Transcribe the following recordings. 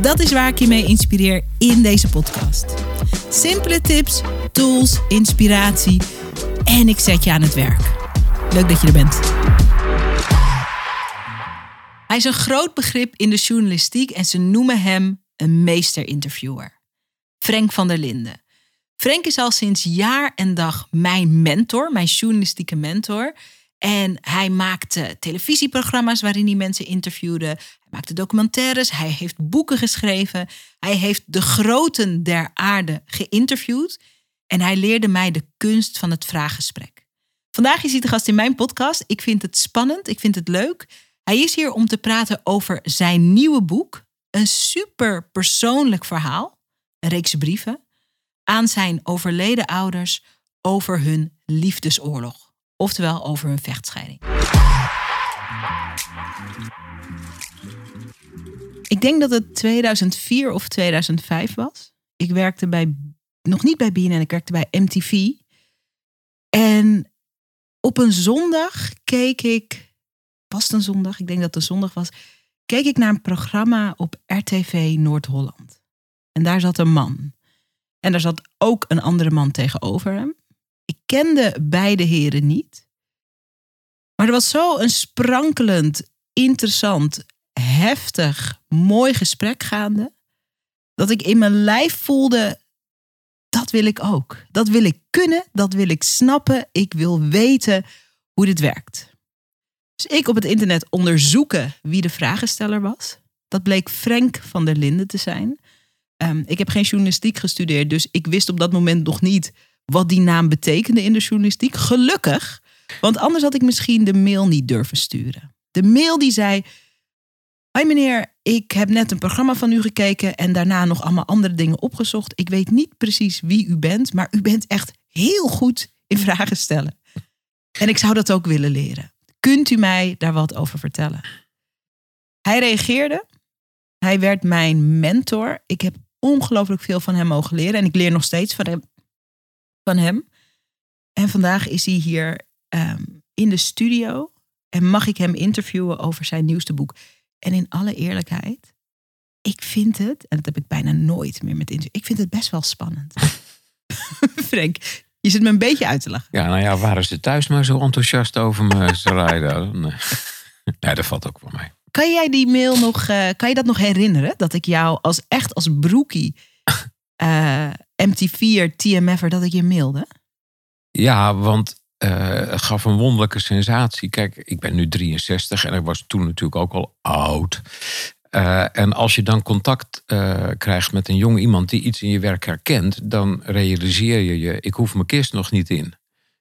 Dat is waar ik je mee inspireer in deze podcast. Simpele tips, tools, inspiratie en ik zet je aan het werk. Leuk dat je er bent. Hij is een groot begrip in de journalistiek en ze noemen hem een meesterinterviewer. Frank van der Linden. Frank is al sinds jaar en dag mijn mentor, mijn journalistieke mentor. En hij maakte televisieprogramma's waarin hij mensen interviewde. Hij maakte documentaires. Hij heeft boeken geschreven. Hij heeft de groten der aarde geïnterviewd. En hij leerde mij de kunst van het vraaggesprek. Vandaag is hij de gast in mijn podcast. Ik vind het spannend. Ik vind het leuk. Hij is hier om te praten over zijn nieuwe boek. Een super persoonlijk verhaal. Een reeks brieven. Aan zijn overleden ouders over hun liefdesoorlog. Oftewel over hun vechtscheiding. Ik denk dat het 2004 of 2005 was. Ik werkte bij, nog niet bij BNN, ik werkte bij MTV. En op een zondag keek ik, was een zondag? Ik denk dat het een zondag was. Keek ik naar een programma op RTV Noord-Holland. En daar zat een man. En daar zat ook een andere man tegenover hem. Ik kende beide heren niet. Maar er was zo een sprankelend, interessant, heftig, mooi gesprek gaande. Dat ik in mijn lijf voelde, dat wil ik ook. Dat wil ik kunnen, dat wil ik snappen. Ik wil weten hoe dit werkt. Dus ik op het internet onderzoeken wie de vragensteller was. Dat bleek Frank van der Linden te zijn. Um, ik heb geen journalistiek gestudeerd, dus ik wist op dat moment nog niet wat die naam betekende in de journalistiek. Gelukkig, want anders had ik misschien de mail niet durven sturen. De mail die zei: Hoi meneer, ik heb net een programma van u gekeken en daarna nog allemaal andere dingen opgezocht. Ik weet niet precies wie u bent, maar u bent echt heel goed in vragen stellen. En ik zou dat ook willen leren. Kunt u mij daar wat over vertellen? Hij reageerde. Hij werd mijn mentor. Ik heb ongelooflijk veel van hem mogen leren. En ik leer nog steeds van hem. Van hem. En vandaag is hij hier um, in de studio. En mag ik hem interviewen over zijn nieuwste boek. En in alle eerlijkheid, ik vind het, en dat heb ik bijna nooit meer met interview. Ik vind het best wel spannend. Frank, je zit me een beetje uit te lachen. Ja, nou ja, waren ze thuis maar zo enthousiast over me, Sarayda? nee. nee, dat valt ook voor mij. Kan jij die mail nog, uh, kan je dat nog herinneren? Dat ik jou als echt als broekie uh, MT4 TMF'er dat ik je mailde? Ja, want uh, het gaf een wonderlijke sensatie. Kijk, ik ben nu 63 en ik was toen natuurlijk ook al oud. Uh, en als je dan contact uh, krijgt met een jong iemand die iets in je werk herkent, dan realiseer je je, ik hoef mijn kist nog niet in.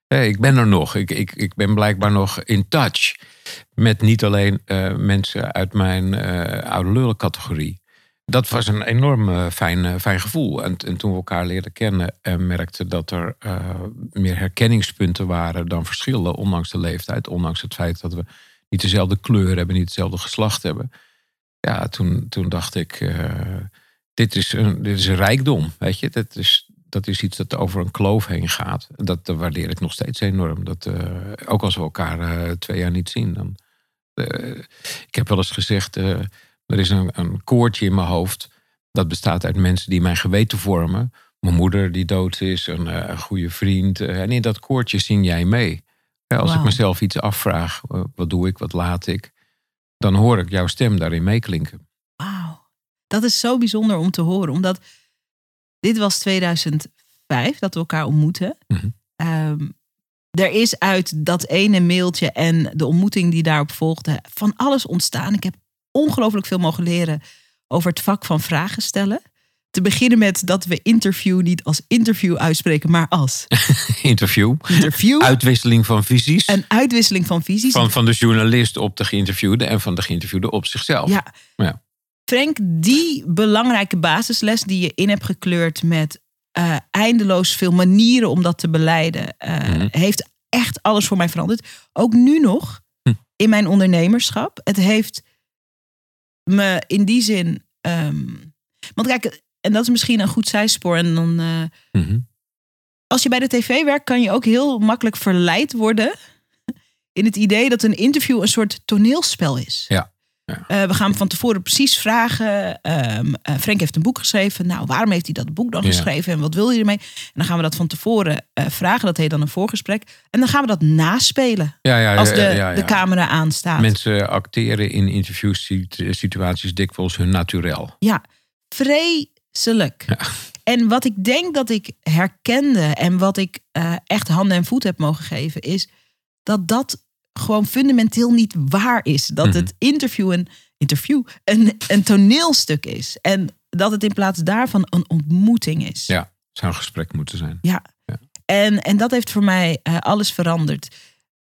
Ik ben er nog. Ik, ik, ik ben blijkbaar nog in touch met niet alleen mensen uit mijn oude lullen categorie. Dat was een enorm fijn, fijn gevoel. En, en, toen we elkaar leerden kennen en merkten dat er meer herkenningspunten waren dan verschillen, ondanks de leeftijd, ondanks het feit dat we niet dezelfde kleur hebben, niet hetzelfde geslacht hebben ja, toen, toen dacht ik, dit, is een, dit is een rijkdom, weet je. Dat is, dat is iets dat over een kloof heen gaat. Dat, waardeer ik nog steeds enorm. Dat, ook als we elkaar twee jaar niet zien. Dan, ik heb wel eens gezegd, er is een, een koortje in mijn hoofd. Dat bestaat uit mensen die mijn geweten vormen. Mijn moeder die dood is, een, een goede vriend. en in dat koortje zing jij mee. Als wow. ik mezelf iets afvraag, wat doe ik, wat laat ik dan hoor ik jouw stem daarin meeklinken. Wauw, dat is zo bijzonder om te horen, omdat dit was 2005 dat we elkaar ontmoeten. Mm -hmm. um, er is uit dat ene mailtje en de ontmoeting die daarop volgde van alles ontstaan. Ik heb ongelooflijk veel mogen leren over het vak van vragen stellen. Te beginnen met dat we interview niet als interview uitspreken, maar als interview. interview. Uitwisseling van visies. Een uitwisseling van visies. Van, van de journalist op de geïnterviewde en van de geïnterviewde op zichzelf. Ja. ja. Frank, die belangrijke basisles die je in hebt gekleurd met eh, eindeloos veel manieren om dat te beleiden. Eh, Mhm. Heeft echt alles voor mij veranderd. Ook nu nog Hm. in mijn ondernemerschap. Het heeft me in die zin. ehm, want kijk, en dat is misschien een goed zijspoor. En dan, eh, Mhm. als je bij de tv werkt, kan je ook heel makkelijk verleid worden. In het idee dat een interview een soort toneelspel is. Ja. Ja. Eh, we gaan van tevoren precies vragen. ehm eh, Frank heeft een boek geschreven. Nou, waarom heeft hij dat boek dan geschreven? En wat wil hij ermee? En dan gaan we dat van tevoren eh, vragen. Dat heet dan een voorgesprek. En dan gaan we dat naspelen. Ja, ja, Als de, de camera aanstaat. Mensen acteren in interviewsituaties dikwijls hun naturel. Ja, vreselijk. En wat ik denk dat ik herkende en wat ik echt handen en voet heb mogen geven, is dat dat gewoon fundamenteel niet waar is. Dat Mhm. het interview een, interview een, een toneelstuk is. En dat het in plaats daarvan een ontmoeting is. Ja, zou een gesprek moeten zijn. En, en dat heeft voor mij eh, alles veranderd.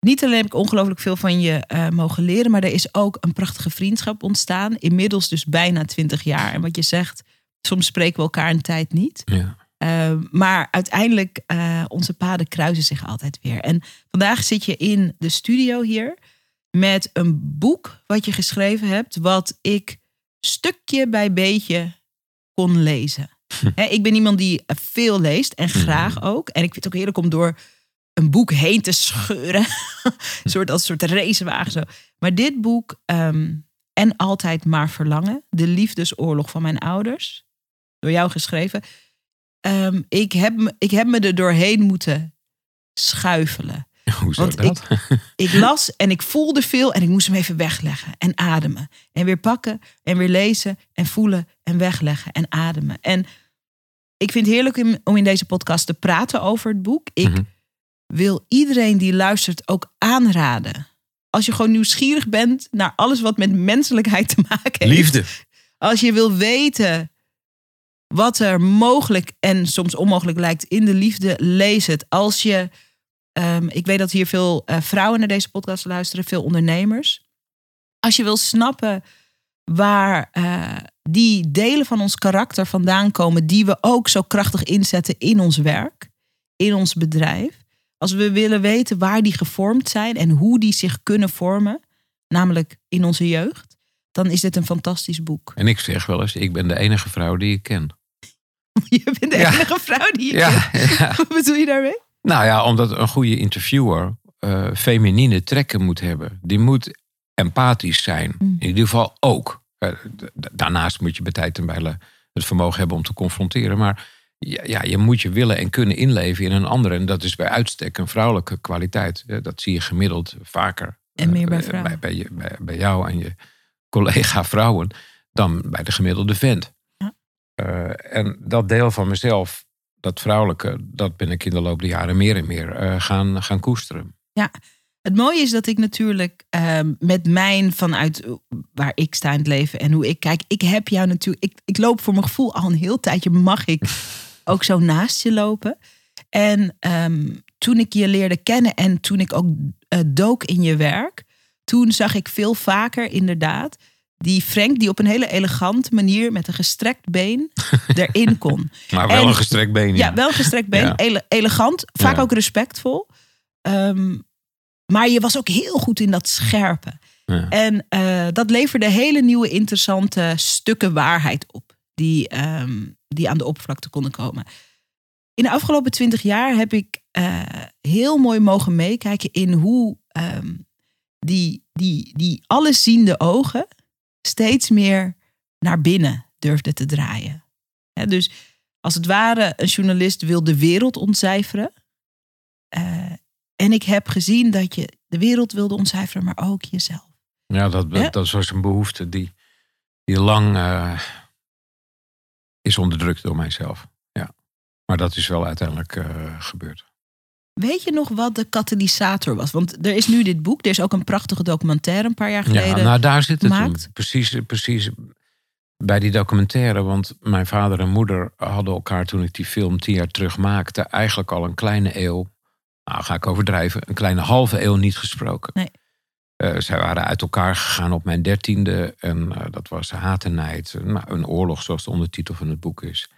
Niet alleen heb ik ongelooflijk veel van je eh, mogen leren, maar er is ook een prachtige vriendschap ontstaan. Inmiddels dus bijna twintig jaar. En wat je zegt, soms spreken we elkaar een tijd niet. Ja. Uh, maar uiteindelijk, uh, onze paden kruisen zich altijd weer. En vandaag zit je in de studio hier met een boek wat je geschreven hebt, wat ik stukje bij beetje kon lezen. He, ik ben iemand die veel leest en graag ook. En ik vind het ook heerlijk om door een boek heen te scheuren. een soort als een soort racewagen zo. Maar dit boek, um, En Altijd Maar Verlangen, De Liefdesoorlog van Mijn Ouders, door jou geschreven. Um, ik, heb, me, ik heb me er doorheen moeten schuifelen. Hoezo Want dat? Ik, ik las en ik voelde veel en ik moest hem even wegleggen en ademen. En weer pakken en weer lezen en voelen en wegleggen en ademen. En ik vind het heerlijk om in deze podcast te praten over het boek. Ik Mhm. wil iedereen die luistert ook aanraden. Als je gewoon nieuwsgierig bent naar alles wat met menselijkheid te maken heeft. Liefde. Als je wil weten wat er mogelijk en soms onmogelijk lijkt in de liefde, lees het. Als je, um, ik weet dat hier veel uh, vrouwen naar deze podcast luisteren, veel ondernemers. Als je wil snappen waar uh, die delen van ons karakter vandaan komen, die we ook zo krachtig inzetten in ons werk, in ons bedrijf. Als we willen weten waar die gevormd zijn en hoe die zich kunnen vormen, namelijk in onze jeugd, dan is dit een fantastisch boek. En ik zeg wel eens, ik ben de enige vrouw die ik ken. Je bent de Ja. enige vrouw die je Ja, ja. Wat bedoel je daarmee? Nou ja, omdat een goede interviewer eh, feminine trekken moet hebben. Die moet empathisch zijn. Mm. In ieder geval ook. Eh, daarnaast moet je bij tijd en bijle het vermogen hebben om te confronteren. Maar ja, ja, je moet je willen en kunnen inleven in een ander. En dat is bij uitstek een vrouwelijke kwaliteit. Eh, Dat zie je gemiddeld vaker. En meer bij vrouwen. Bij, bij, je- bij, bij jou en je collega vrouwen dan bij de gemiddelde vent. Ja. Eh, en dat deel van mezelf, dat vrouwelijke, dat ben ik in de loop der jaren meer en meer eh, gaan, gaan koesteren. Het mooie is dat ik natuurlijk ehm, met mijn vanuit waar ik sta in het leven en hoe ik kijk, ik heb jou natuurlijk, ik, ik loop voor mijn gevoel al een heel tijdje, mag ik ook zo naast je lopen. En ehm, toen ik je leerde kennen en toen ik ook eh, dook in je werk, toen zag ik veel vaker inderdaad die Frank die op een hele elegante manier met een gestrekt been erin kon. Maar wel En- een gestrekt been. Ja, wel een gestrekt been. Ja. ele- elegant. Vaak Ja. ook respectvol. Ehm, maar je was ook heel goed in dat scherpen. Ja. En eh, dat leverde hele nieuwe interessante stukken waarheid op. Die, ehm, die aan de oppervlakte konden komen. In de afgelopen twintig jaar heb ik eh, heel mooi mogen meekijken in hoe ehm, die, die, die allesziende ogen steeds meer naar binnen durfden te draaien. Dus als het ware, een journalist wil de wereld ontcijferen. Eh, en ik heb gezien dat je de wereld wilde ontcijferen, maar ook jezelf. Ja, dat, dat was een behoefte die, die lang eh, is onderdrukt door mijzelf. Ja. Maar dat is wel uiteindelijk eh, gebeurd. Weet je nog wat de katalysator was? Want er is nu dit boek. Er is ook een prachtige documentaire een paar jaar geleden. Ja, nou daar zit het gemaakt. Precies, precies bij die documentaire. Want mijn vader en moeder hadden elkaar toen ik die film tien jaar terug maakte... eigenlijk al een kleine eeuw, nou ga ik overdrijven... een kleine halve eeuw niet gesproken. Nee. Eh, zij waren uit elkaar gegaan op mijn dertiende. En eh, dat was haat en nijd. Nou, een oorlog, zoals de ondertitel van het boek is.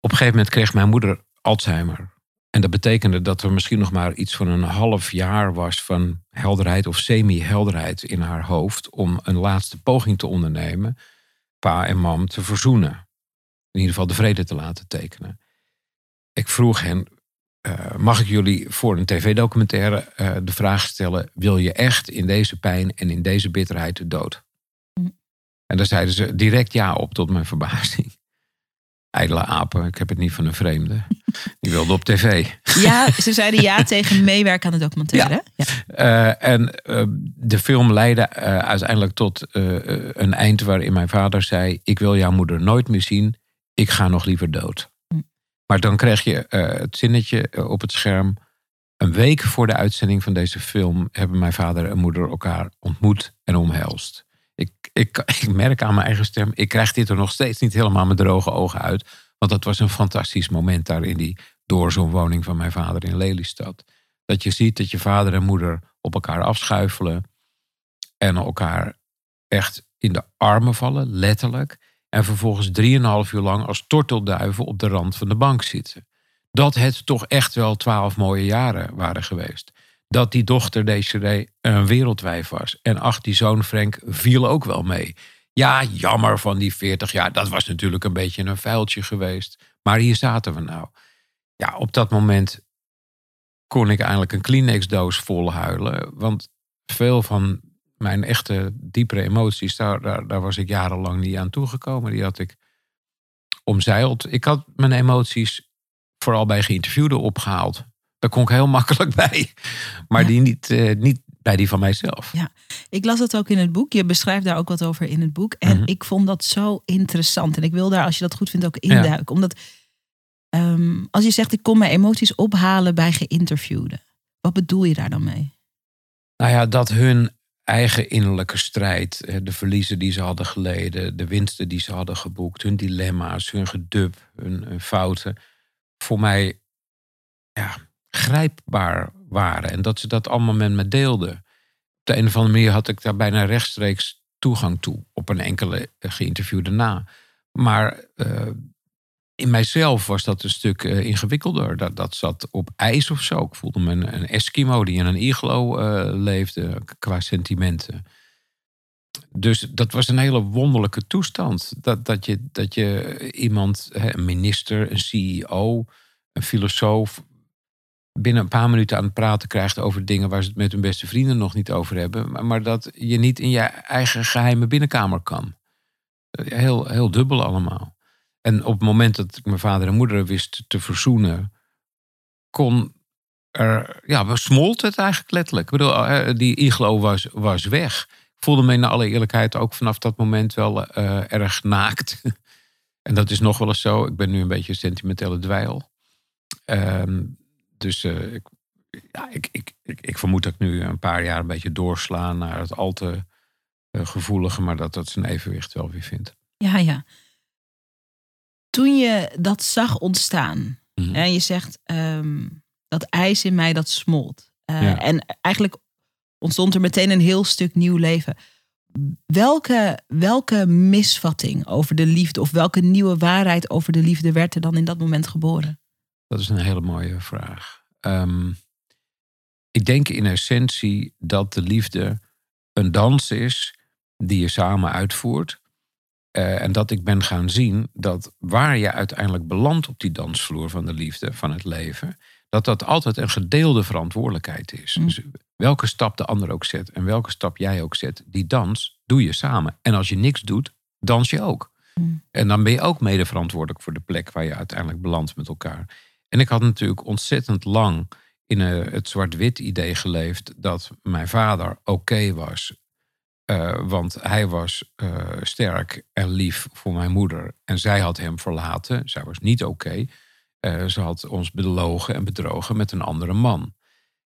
Op een gegeven moment kreeg mijn moeder Alzheimer. En dat betekende dat er misschien nog maar iets van een half jaar was van helderheid of semi-helderheid in haar hoofd om een laatste poging te ondernemen, pa en mam te verzoenen. In ieder geval de vrede te laten tekenen. Ik vroeg hen, uh, mag ik jullie voor een tv-documentaire uh, de vraag stellen, wil je echt in deze pijn en in deze bitterheid de dood? Hm. En daar zeiden ze direct ja op, tot mijn verbazing ijdele apen. Ik heb het niet van een vreemde. Die wilde op tv. Ja, ze zeiden ja tegen meewerken aan de documentaire. Ja. ja. Uh, en uh, de film leidde uh, uiteindelijk tot een eind waarin mijn vader zei: Ik wil jouw moeder nooit meer zien. Ik ga nog liever dood. Hm. Maar dan kreeg je het zinnetje op het scherm. Een week voor de uitzending van deze film hebben mijn vader en moeder elkaar ontmoet en omhelst ik, ik, merk aan mijn eigen stem, ik krijg dit er nog steeds niet helemaal met droge ogen uit. Want dat was een fantastisch moment daar in die doorzoomwoning van mijn vader in Lelystad. Dat je ziet dat je vader en moeder op elkaar afschuifelen en elkaar echt in de armen vallen, letterlijk. En vervolgens drieënhalf uur lang als tortelduiven op de rand van de bank zitten. Dat het toch echt wel twaalf mooie jaren waren geweest dat die dochter Desiree een wereldwijf was. En ach, die zoon Frank viel ook wel mee. Ja, jammer van die 40 jaar. Dat was natuurlijk een beetje een vuiltje geweest. Maar hier zaten we nou. Ja, op dat moment kon ik eigenlijk een Kleenex-doos vol huilen. Want veel van mijn echte diepere emoties, daar, daar, daar was ik jarenlang niet aan toegekomen. Die had ik omzeild. Ik had mijn emoties vooral bij geïnterviewden opgehaald. Daar kon ik heel makkelijk bij. Maar die niet, uh, niet bij die van mijzelf. Ja, ik las het ook in het boek. Je beschrijft daar ook wat over in het boek. En mhm. ik vond dat zo interessant. En ik wil daar, als je dat goed vindt, ook induiken. Omdat um, als je zegt, ik kon mijn emoties ophalen bij geïnterviewden. Wat bedoel je daar dan mee? Nou ja, dat hun eigen innerlijke strijd, de verliezen die ze hadden geleden, de winsten die ze hadden geboekt, hun dilemma's, hun gedub, hun, hun fouten, voor mij ja, grijpbaar waren. En dat ze dat allemaal met me deelden. Op de een of andere manier had ik daar bijna rechtstreeks toegang toe. Op een enkele geïnterviewde na. Maar uh, in mijzelf was dat een stuk uh, ingewikkelder. Dat, dat zat op ijs of zo. Ik voelde me een, Eskimo die in een iglo leefde qua sentimenten. Dus dat was een hele wonderlijke toestand. Dat, dat, je, dat je iemand, een minister, een CEO, een filosoof, binnen een paar minuten aan het praten krijgt over dingen waar ze het met hun beste vrienden nog niet over hebben. Maar, dat je niet in je eigen geheime binnenkamer kan. Heel, heel dubbel allemaal. En op het moment dat ik mijn vader en moeder wist te verzoenen, kon er, ja, smolt het eigenlijk letterlijk. Ik bedoel, eh, die iglo was, was weg. Ik voelde me in alle eerlijkheid ook vanaf dat moment wel erg naakt. en dat is nog wel eens zo. Ik ben nu een beetje een sentimentele dweil. Uh, dus uh, ik, ja, ik, ik, ik, ik, vermoed dat ik nu een paar jaar een beetje doorslaan naar het al te uh, gevoelige, maar dat dat zijn evenwicht wel weer vindt. Ja, ja. Toen je dat zag ontstaan, en je zegt um, dat ijs in mij dat smolt. Uh, ja. En eigenlijk ontstond er meteen een heel stuk nieuw leven. Welke, welke misvatting over de liefde of welke nieuwe waarheid over de liefde werd er dan in dat moment geboren? Dat is een hele mooie vraag. Um, ik denk in essentie dat de liefde een dans is die je samen uitvoert. Uh, en dat ik ben gaan zien dat waar je uiteindelijk belandt op die dansvloer van de liefde, van het leven, dat dat altijd een gedeelde verantwoordelijkheid is. Mm. Dus welke stap de ander ook zet en welke stap jij ook zet, die dans doe je samen. En als je niks doet, dans je ook. Mm. En dan ben je ook mede verantwoordelijk voor de plek waar je uiteindelijk belandt met elkaar. En ik had natuurlijk ontzettend lang in uh, het zwart-wit idee geleefd dat mijn vader oké was. Uh, want hij was uh, sterk en lief voor mijn moeder. En zij had hem verlaten. Zij was niet oké. ze had ons belogen en bedrogen met een andere man.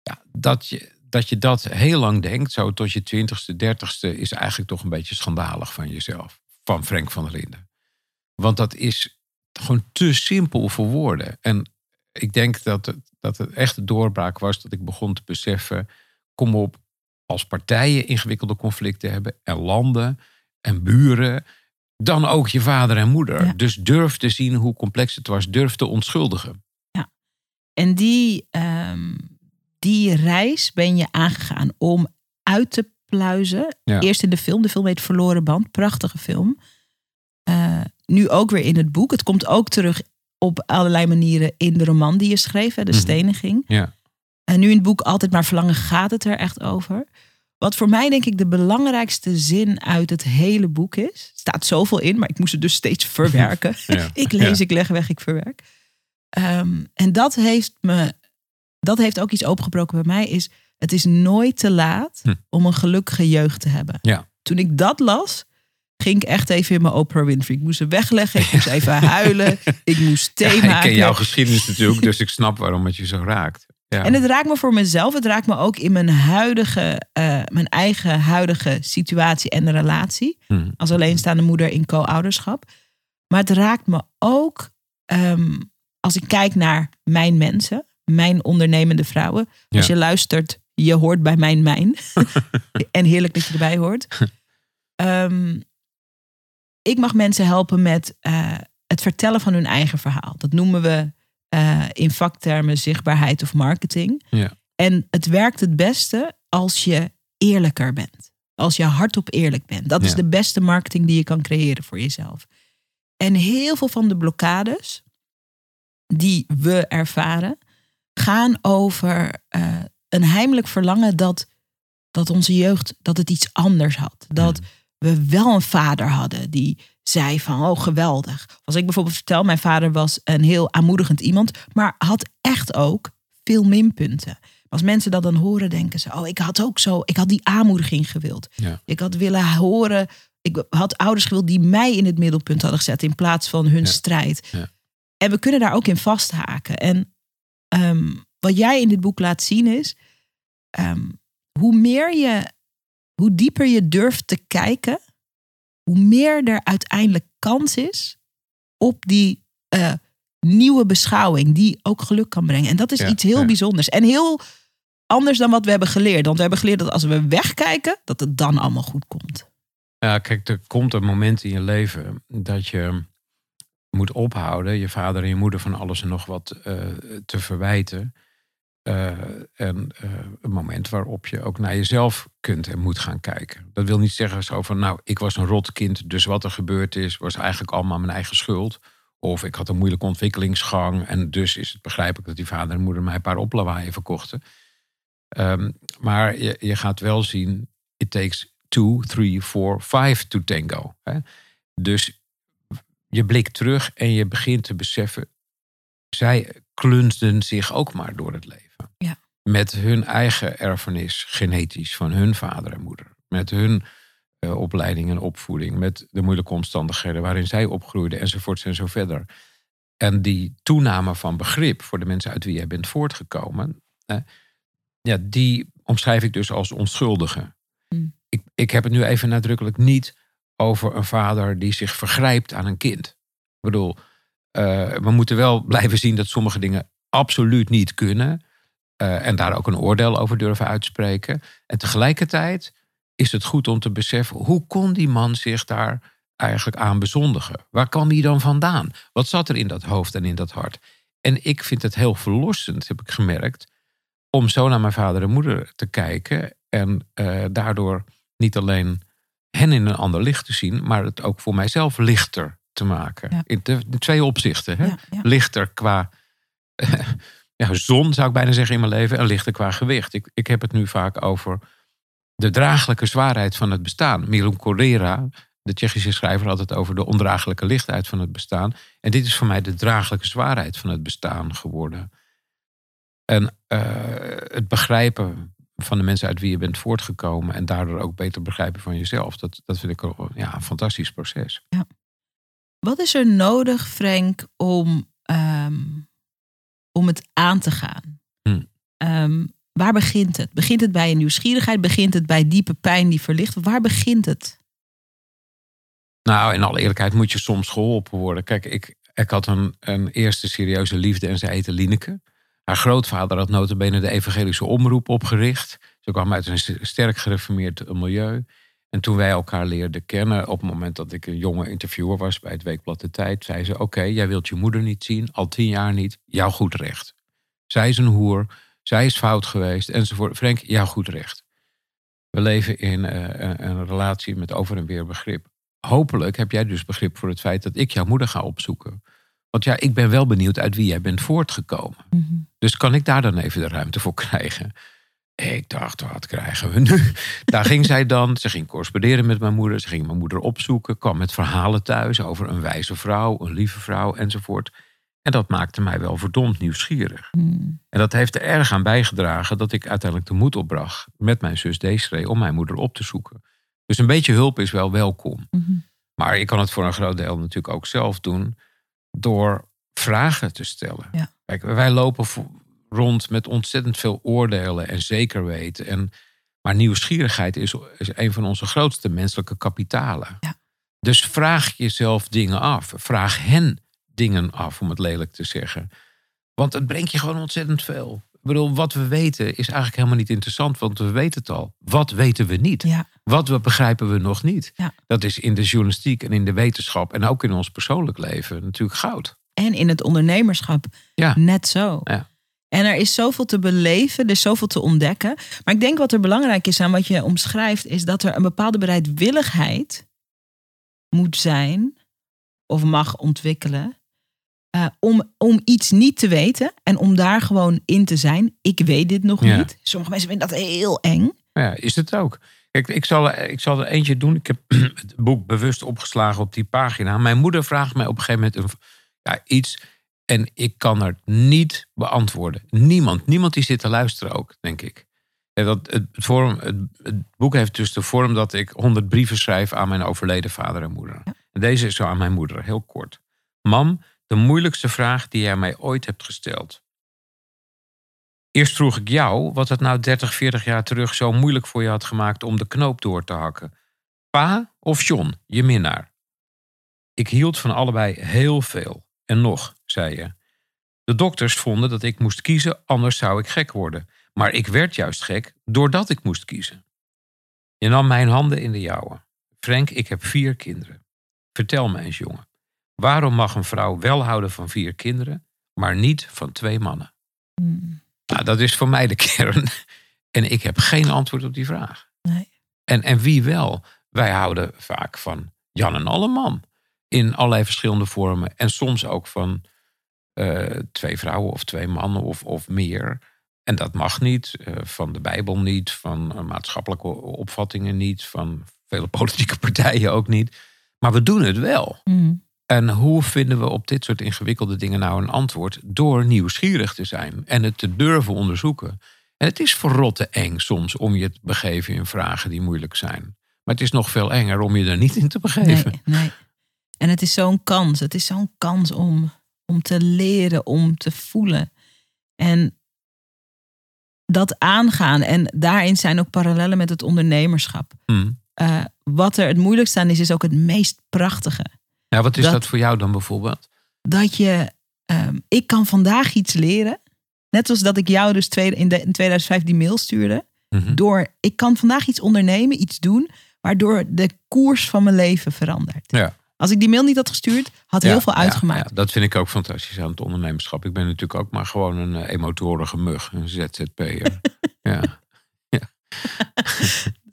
Ja, dat, je, dat je dat heel lang denkt, zo tot je twintigste, dertigste, is eigenlijk toch een beetje schandalig van jezelf. Van Frank van der Linden. Want dat is gewoon te simpel voor woorden. En ik denk dat het, dat het echt de doorbraak was dat ik begon te beseffen: kom op, als partijen ingewikkelde conflicten hebben en landen en buren, dan ook je vader en moeder. Ja. Dus durf te zien hoe complex het was. Durf te onschuldigen. En die, ehm, die reis ben je aangegaan om uit te pluizen. Ja. Eerst in de film, de film heet Verloren Band, prachtige film. Eh, nu ook weer in het boek. Het komt ook terug op allerlei manieren in de roman die je schreef, hè, De Mhm. Steniging. Ja. En nu in het boek Altijd maar verlangen gaat het er echt over. Wat voor mij denk ik de belangrijkste zin uit het hele boek is. Er staat zoveel in, maar ik moest het dus steeds verwerken. Ja. ik lees, Ja. ik leg weg, ik verwerk. Ehm, en dat heeft me, dat heeft ook iets opengebroken bij mij. Is het is nooit te laat Hm. om een gelukkige jeugd te hebben. Ja. Toen ik dat las, ging ik echt even in mijn Oprah Winfrey. Ik moest ze wegleggen, ik moest even huilen, ik moest thee Ja, ik maken. ken jouw geschiedenis natuurlijk, dus ik snap waarom het je zo raakt. Ja. En het raakt me voor mezelf. Het raakt me ook in mijn huidige, eh, mijn eigen huidige situatie en relatie. Hm. Als alleenstaande moeder in co-ouderschap. Maar het raakt me ook ehm, als ik kijk naar mijn mensen, mijn ondernemende vrouwen. Als Ja. je luistert, je hoort bij mijn mijn. en heerlijk dat je erbij hoort. Ehm, ik mag mensen helpen met eh, het vertellen van hun eigen verhaal. Dat noemen we eh, in vaktermen zichtbaarheid of marketing. Ja. En het werkt het beste als je eerlijker bent. Als je hardop eerlijk bent. Dat is de beste marketing die je kan creëren voor jezelf. En heel veel van de blokkades die we ervaren, gaan over eh, een heimelijk verlangen dat, dat onze jeugd dat het iets anders had. Dat we wel een vader hadden die zei van oh geweldig. Als ik bijvoorbeeld vertel, mijn vader was een heel aanmoedigend iemand, maar had echt ook veel minpunten. Als mensen dat dan horen, denken ze: Oh, ik had ook zo, ik had die aanmoediging gewild. Ja. Ik had willen horen, ik had ouders gewild die mij in het middelpunt hadden gezet in plaats van hun Ja. strijd. Ja. En we kunnen daar ook in vasthaken. En ehm, wat jij in dit boek laat zien is, ehm, hoe meer je, hoe dieper je durft te kijken, hoe meer er uiteindelijk kans is op die eh, nieuwe beschouwing die ook geluk kan brengen. En dat is Ja, iets heel ja. bijzonders en heel anders dan wat we hebben geleerd. Want we hebben geleerd dat als we wegkijken, dat het dan allemaal goed komt. Ja, kijk, er komt een moment in je leven dat je moet ophouden, je vader en je moeder van alles en nog wat eh, te verwijten. Eh, en eh, een moment waarop je ook naar jezelf kunt en moet gaan kijken. Dat wil niet zeggen zo van, nou, ik was een rot kind, dus wat er gebeurd is, was eigenlijk allemaal mijn eigen schuld. Of ik had een moeilijke ontwikkelingsgang en dus is het begrijpelijk dat die vader en moeder mij een paar oplawaaien verkochten. Ehm, maar je, je gaat wel zien, it takes two, three, four, five to tango. Hè? Dus je blikt terug en je begint te beseffen, zij klunsden zich ook maar door het leven. Met hun eigen erfenis, genetisch, van hun vader en moeder. Met hun eh, opleiding en opvoeding. Met de moeilijke omstandigheden waarin zij opgroeiden, enzovoorts en zo verder. En die toename van begrip voor de mensen uit wie jij bent voortgekomen, eh, ja, die omschrijf ik dus als onschuldige. Hmm. Ik, ik heb het nu even nadrukkelijk niet over een vader die zich vergrijpt aan een kind. Ik bedoel, eh, we moeten wel blijven zien dat sommige dingen absoluut niet kunnen. Eh, en daar ook een oordeel over durven uitspreken. En tegelijkertijd is het goed om te beseffen, hoe kon die man zich daar eigenlijk aan bezondigen? Waar kwam hij dan vandaan? Wat zat er in dat hoofd en in dat hart? En ik vind het heel verlossend, heb ik gemerkt, om zo naar mijn vader en moeder te kijken. En eh, daardoor niet alleen hen in een ander licht te zien, maar het ook voor mijzelf lichter te maken. Ja. In, de, in twee opzichten. Hè? Ja, ja. Lichter qua ja, zon, zou ik bijna zeggen, in mijn leven. En lichter qua gewicht. Ik, ik heb het nu vaak over de draaglijke zwaarheid van het bestaan. Milan Correra, de Tsjechische schrijver, had het over de ondraaglijke lichtheid van het bestaan. En dit is voor mij de draaglijke zwaarheid van het bestaan geworden. En eh, het begrijpen van de mensen uit wie je bent voortgekomen. En daardoor ook beter begrijpen van jezelf. Dat, dat vind ik ja, een fantastisch proces. Wat is er nodig, Frank, om, ehm, om het aan te gaan? Hm. Ehm, waar begint het? Begint het bij een nieuwsgierigheid? Begint het bij diepe pijn die verlicht? Waar begint het? Nou, in alle eerlijkheid moet je soms geholpen worden. Kijk, ik, ik had een, een eerste serieuze liefde en ze heette Lineke. Haar grootvader had notabene de evangelische omroep opgericht. Ze kwam uit een sterk gereformeerd milieu. En toen wij elkaar leerden kennen, op het moment dat ik een jonge interviewer was bij het Weekblad de Tijd, zei ze: Oké, jij wilt je moeder niet zien, al tien jaar niet, jouw goed recht. Zij is een hoer, zij is fout geweest, enzovoort. Frank, jouw goed recht. We leven in uh, een relatie met over en weer begrip. Hopelijk heb jij dus begrip voor het feit dat ik jouw moeder ga opzoeken. Want ja, ik ben wel benieuwd uit wie jij bent voortgekomen. Mhm. Dus kan ik daar dan even de ruimte voor krijgen? Ik dacht, wat krijgen we nu? Daar ging zij dan. Ze ging corresponderen met mijn moeder. Ze ging mijn moeder opzoeken. Kwam met verhalen thuis over een wijze vrouw, een lieve vrouw enzovoort. En dat maakte mij wel verdomd nieuwsgierig. Mm. En dat heeft er erg aan bijgedragen dat ik uiteindelijk de moed opbracht met mijn zus Desiree om mijn moeder op te zoeken. Dus een beetje hulp is wel welkom. Mhm. Maar ik kan het voor een groot deel natuurlijk ook zelf doen door vragen te stellen. Ja. Kijk, wij lopen rond met ontzettend veel oordelen en zeker weten. En, maar nieuwsgierigheid is, is een van onze grootste menselijke kapitalen. Ja. Dus vraag jezelf dingen af. Vraag hen dingen af, om het lelijk te zeggen. Want het brengt je gewoon ontzettend veel. Ik bedoel, wat we weten is eigenlijk helemaal niet interessant, want we weten het al. Wat weten we niet? Ja, Wat we begrijpen we nog niet? Ja. Dat is in de journalistiek en in de wetenschap en ook in ons persoonlijk leven natuurlijk goud. en in het ondernemerschap Ja. net zo. Ja. En er is zoveel te beleven, er is zoveel te ontdekken. Maar ik denk wat er belangrijk is aan wat je omschrijft, is dat er een bepaalde bereidwilligheid moet zijn of mag ontwikkelen. eh, om, om iets niet te weten en om daar gewoon in te zijn. Ik weet dit nog Ja. niet. Sommige mensen vinden dat heel eng. Ja, is het ook. Kijk, ik zal, ik zal er eentje doen. Ik heb het boek bewust opgeslagen op die pagina. Mijn moeder vraagt mij op een gegeven moment een, ja, iets. En ik kan het niet beantwoorden. Niemand. Niemand die zit te luisteren ook, denk ik. Ja, dat, het, het vorm, het, het boek heeft dus de vorm dat ik honderd brieven schrijf aan mijn overleden vader en moeder. En deze is zo aan mijn moeder, heel kort. Mam, de moeilijkste vraag die jij mij ooit hebt gesteld. Eerst vroeg ik jou wat het nou 30, 40 jaar terug zo moeilijk voor je had gemaakt om de knoop door te hakken. Pa of John, je minnaar? Ik hield van allebei heel veel. En nog, zei je. De dokters vonden dat ik moest kiezen, anders zou ik gek worden. Maar ik werd juist gek doordat ik moest kiezen. Je nam mijn handen in de jouwe. Frank, ik heb vier kinderen. Vertel me eens, jongen. Waarom mag een vrouw wel houden van vier kinderen, maar niet van twee mannen? Hmm, Nou, dat is voor mij de kern. En ik heb geen antwoord op die vraag. Nee. En, en wie wel? Wij houden vaak van Jan en Alleman. In allerlei verschillende vormen. En soms ook van eh, twee vrouwen of twee mannen of, of meer. En dat mag niet. eh, van de Bijbel niet. Van eh, maatschappelijke opvattingen niet. Van vele politieke partijen ook niet. Maar we doen het wel. Hmm, En hoe vinden we op dit soort ingewikkelde dingen nou een antwoord? Door nieuwsgierig te zijn en het te durven onderzoeken. En het is verrotte eng soms om je te begeven in vragen die moeilijk zijn. Maar het is nog veel enger om je er niet in te begeven. Nee, nee. En het is zo'n kans. Het is zo'n kans om, om te leren, om te voelen. En dat aangaan. En daarin zijn ook parallellen met het ondernemerschap. Hm. Eh, wat er het moeilijkste aan is, is ook het meest prachtige. Ja, wat is Dat- dat, voor jou dan bijvoorbeeld? Dat je, ehm, ik kan vandaag iets leren. Net als dat ik jou dus tweede, in, de, in 2005 die mail stuurde. Mhm. Door, ik kan vandaag iets ondernemen, iets doen, waardoor de koers van mijn leven verandert. Ja. Als ik die mail niet had gestuurd, had heel Ja, veel ja, uitgemaakt. ja, dat vind ik ook fantastisch aan het ondernemerschap. Ik ben natuurlijk ook maar gewoon een eh, emotorige mug, een ZZP'er. ja.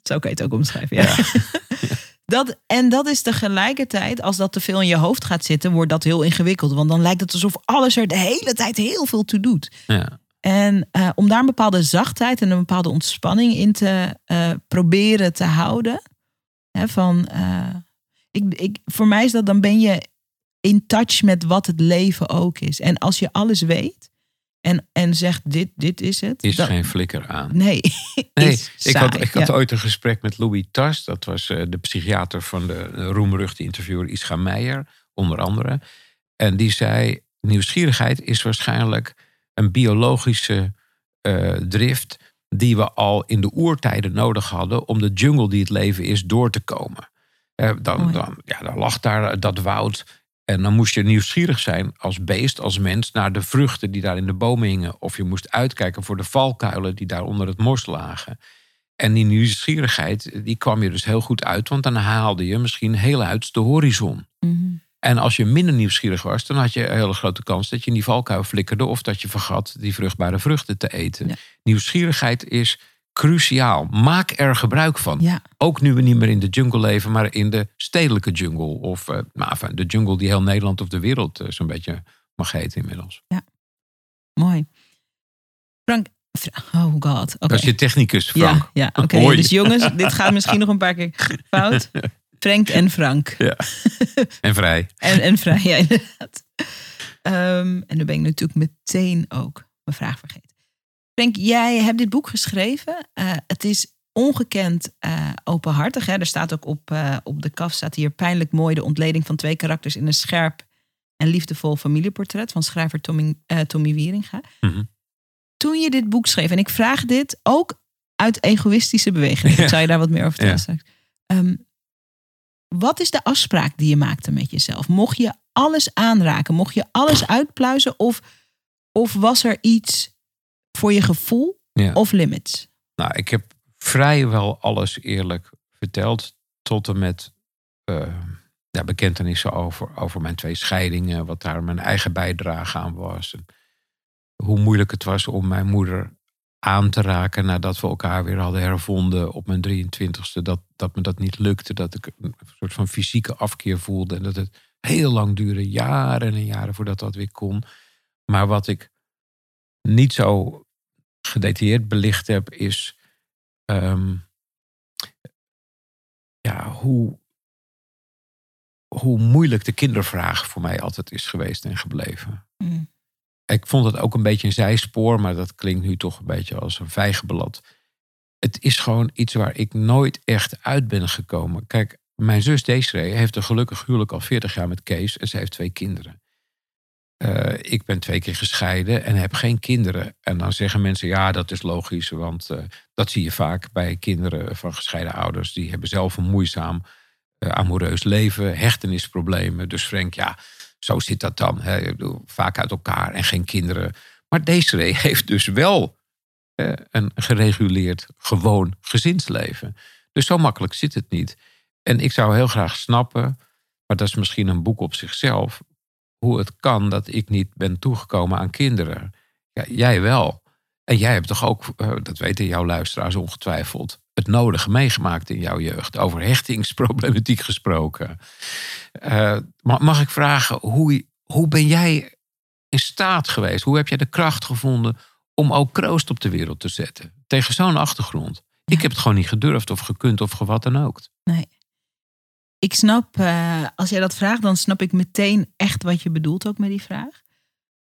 Zo kan je het ook omschrijven. Ja. Dat, en dat is tegelijkertijd, als dat te veel in je hoofd gaat zitten, wordt dat heel ingewikkeld. Want dan lijkt het alsof alles er de hele tijd heel veel toe doet. ja. En eh, om daar een bepaalde zachtheid en een bepaalde ontspanning in te eh, proberen te houden. Hè, van, ik, ik, voor mij is dat, dan ben je in touch met wat het leven ook is. En als je alles weet en, en zegt dit, dit is het. Is dan- geen flikker aan. Nee, Nee, ik had, ik had ooit een gesprek met Louis Tas. Dat was eh, de psychiater van de eh, roemruchte interviewer Ischa Meijer, onder andere. En die zei, nieuwsgierigheid is waarschijnlijk een biologische eh, drift... die we al in de oertijden nodig hadden... om de jungle die het leven is door te komen. Eh, dan, dan, ja, dan lag daar dat woud... En dan moest je nieuwsgierig zijn als beest, als mens, naar de vruchten die daar in de bomen hingen. Of je moest uitkijken voor de valkuilen die daar onder het mos lagen. En die nieuwsgierigheid, die kwam je dus heel goed uit. Want dan haalde je misschien heel uit de horizon. Mhm. En als je minder nieuwsgierig was, dan had je een hele grote kans dat je in die valkuil flikkerde. Of dat je vergat die vruchtbare vruchten te eten. Ja. Nieuwsgierigheid is cruciaal. Maak er gebruik van. Ja, Ook nu we niet meer in de jungle leven, maar in de stedelijke jungle. Of eh, nou, de jungle die heel Nederland of de wereld eh, zo'n beetje mag heten inmiddels. mooi. Frank, Fra- oh god. Dat is je technicus, Frank. Ja, ja oké. Dus jongens, dit gaat misschien nog een paar keer fout. Frank en Frank. En vrij. En, en vrij, ja, inderdaad. Ehm, en dan ben ik natuurlijk meteen ook mijn vraag vergeten. Frank, jij hebt dit boek geschreven. Eh, het is ongekend eh, openhartig. Hè? Er staat ook op, eh, op de kaf staat hier pijnlijk mooi de ontleding van twee karakters in een scherp en liefdevol familieportret van schrijver Tommy, Tommy Wieringa. Mhm. Toen je dit boek schreef, en ik vraag dit ook uit egoïstische bewegingen. Ja. Zal je daar wat meer over vertellen Ja. straks. Ehm, wat is de afspraak die je maakte met jezelf? Mocht je alles aanraken? Mocht je alles uitpluizen? Of, of was er iets voor je gevoel Ja. of limits? Nou, ik heb vrijwel alles eerlijk verteld. Tot en met eh, ja, bekentenissen over, over mijn twee scheidingen. Wat daar mijn eigen bijdrage aan was. En hoe moeilijk het was om mijn moeder aan te raken nadat we elkaar weer hadden hervonden op mijn 23ste. Dat, dat me dat niet lukte. Dat ik een soort van fysieke afkeer voelde. En dat het heel lang duurde, jaren en jaren voordat dat weer kon. Maar wat ik niet zo gedetailleerd belicht heb, is ehm, ja, hoe, hoe moeilijk de kindervraag voor mij altijd is geweest en gebleven. Mm. Ik vond het ook een beetje een zijspoor, maar dat klinkt nu toch een beetje als een vijgenblad. Het is gewoon iets waar ik nooit echt uit ben gekomen. Kijk, mijn zus Desiree heeft een gelukkig huwelijk al 40 jaar met Kees en ze heeft twee kinderen. Eh, ik ben twee keer gescheiden en heb geen kinderen. En dan zeggen mensen, ja, dat is logisch, want eh, dat zie je vaak bij kinderen van gescheiden ouders. Die hebben zelf een moeizaam, eh, amoureus leven, hechtenisproblemen. Dus Frank, ja, zo zit dat dan. Hè. Vaak uit elkaar en geen kinderen. Maar Desiree heeft dus wel een gereguleerd, gewoon gezinsleven. Dus zo makkelijk zit het niet. En ik zou heel graag snappen, maar dat is misschien een boek op zichzelf, hoe het kan dat ik niet ben toegekomen aan kinderen. Ja, jij wel. En jij hebt toch ook, eh, dat weten jouw luisteraars ongetwijfeld, het nodige meegemaakt in jouw jeugd. Over hechtingsproblematiek gesproken. Eh, ma- mag ik vragen, hoe, hoe ben jij in staat geweest? Hoe heb jij de kracht gevonden om ook kroost op de wereld te zetten? Tegen zo'n achtergrond. Ik heb het gewoon niet gedurfd of gekund of gewat dan ook. Nee. Ik snap, eh, als jij dat vraagt, dan snap ik meteen echt wat je bedoelt ook met die vraag.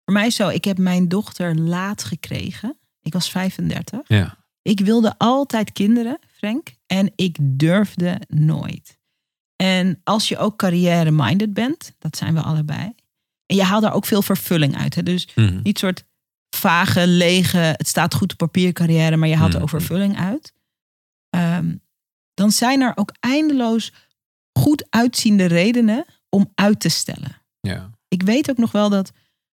Voor mij is zo, ik heb mijn dochter laat gekregen. Ik was 35. Ja. Ik wilde altijd kinderen, Frank. En ik durfde nooit. En als je ook carrière-minded bent, dat zijn we allebei. En je haalt daar ook veel vervulling uit. Hè? Dus Mhm. niet soort vage, lege, het staat goed op papier carrière, maar je haalt er ook Mhm. vervulling uit. Ehm, dan zijn er ook eindeloos goed uitziende redenen om uit te stellen. ja. Ik weet ook nog wel dat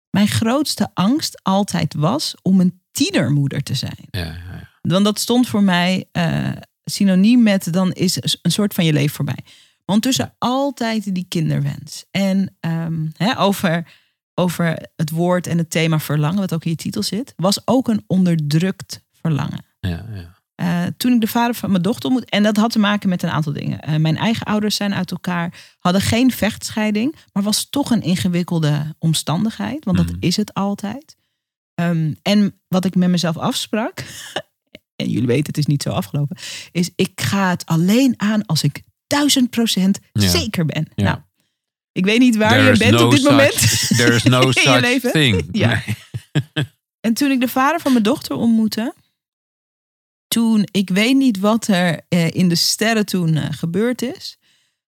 mijn grootste angst altijd was om een tienermoeder te zijn. Ja, ja, ja. Want dat stond voor mij eh, synoniem met dan is een soort van je leven voorbij. Want tussen altijd die kinderwens. En ehm, hè, over, over het woord en het thema verlangen, wat ook in je titel zit, was ook een onderdrukt verlangen. ja, ja. Eh, toen ik de vader van mijn dochter ontmoette, en dat had te maken met een aantal dingen. Eh, mijn eigen ouders zijn uit elkaar, hadden geen vechtscheiding, maar was toch een ingewikkelde omstandigheid, want dat Mhm. is het altijd. Ehm, en wat ik met mezelf afsprak, en jullie weten het is niet zo afgelopen, is ik ga het alleen aan als ik duizend procent Ja. zeker ben. Ja. Nou, ik weet niet waar There je bent no op dit such- moment. There is no such thing. Ja. En toen ik de vader van mijn dochter ontmoette, toen, ik weet niet wat er eh, in de sterren toen eh, gebeurd is,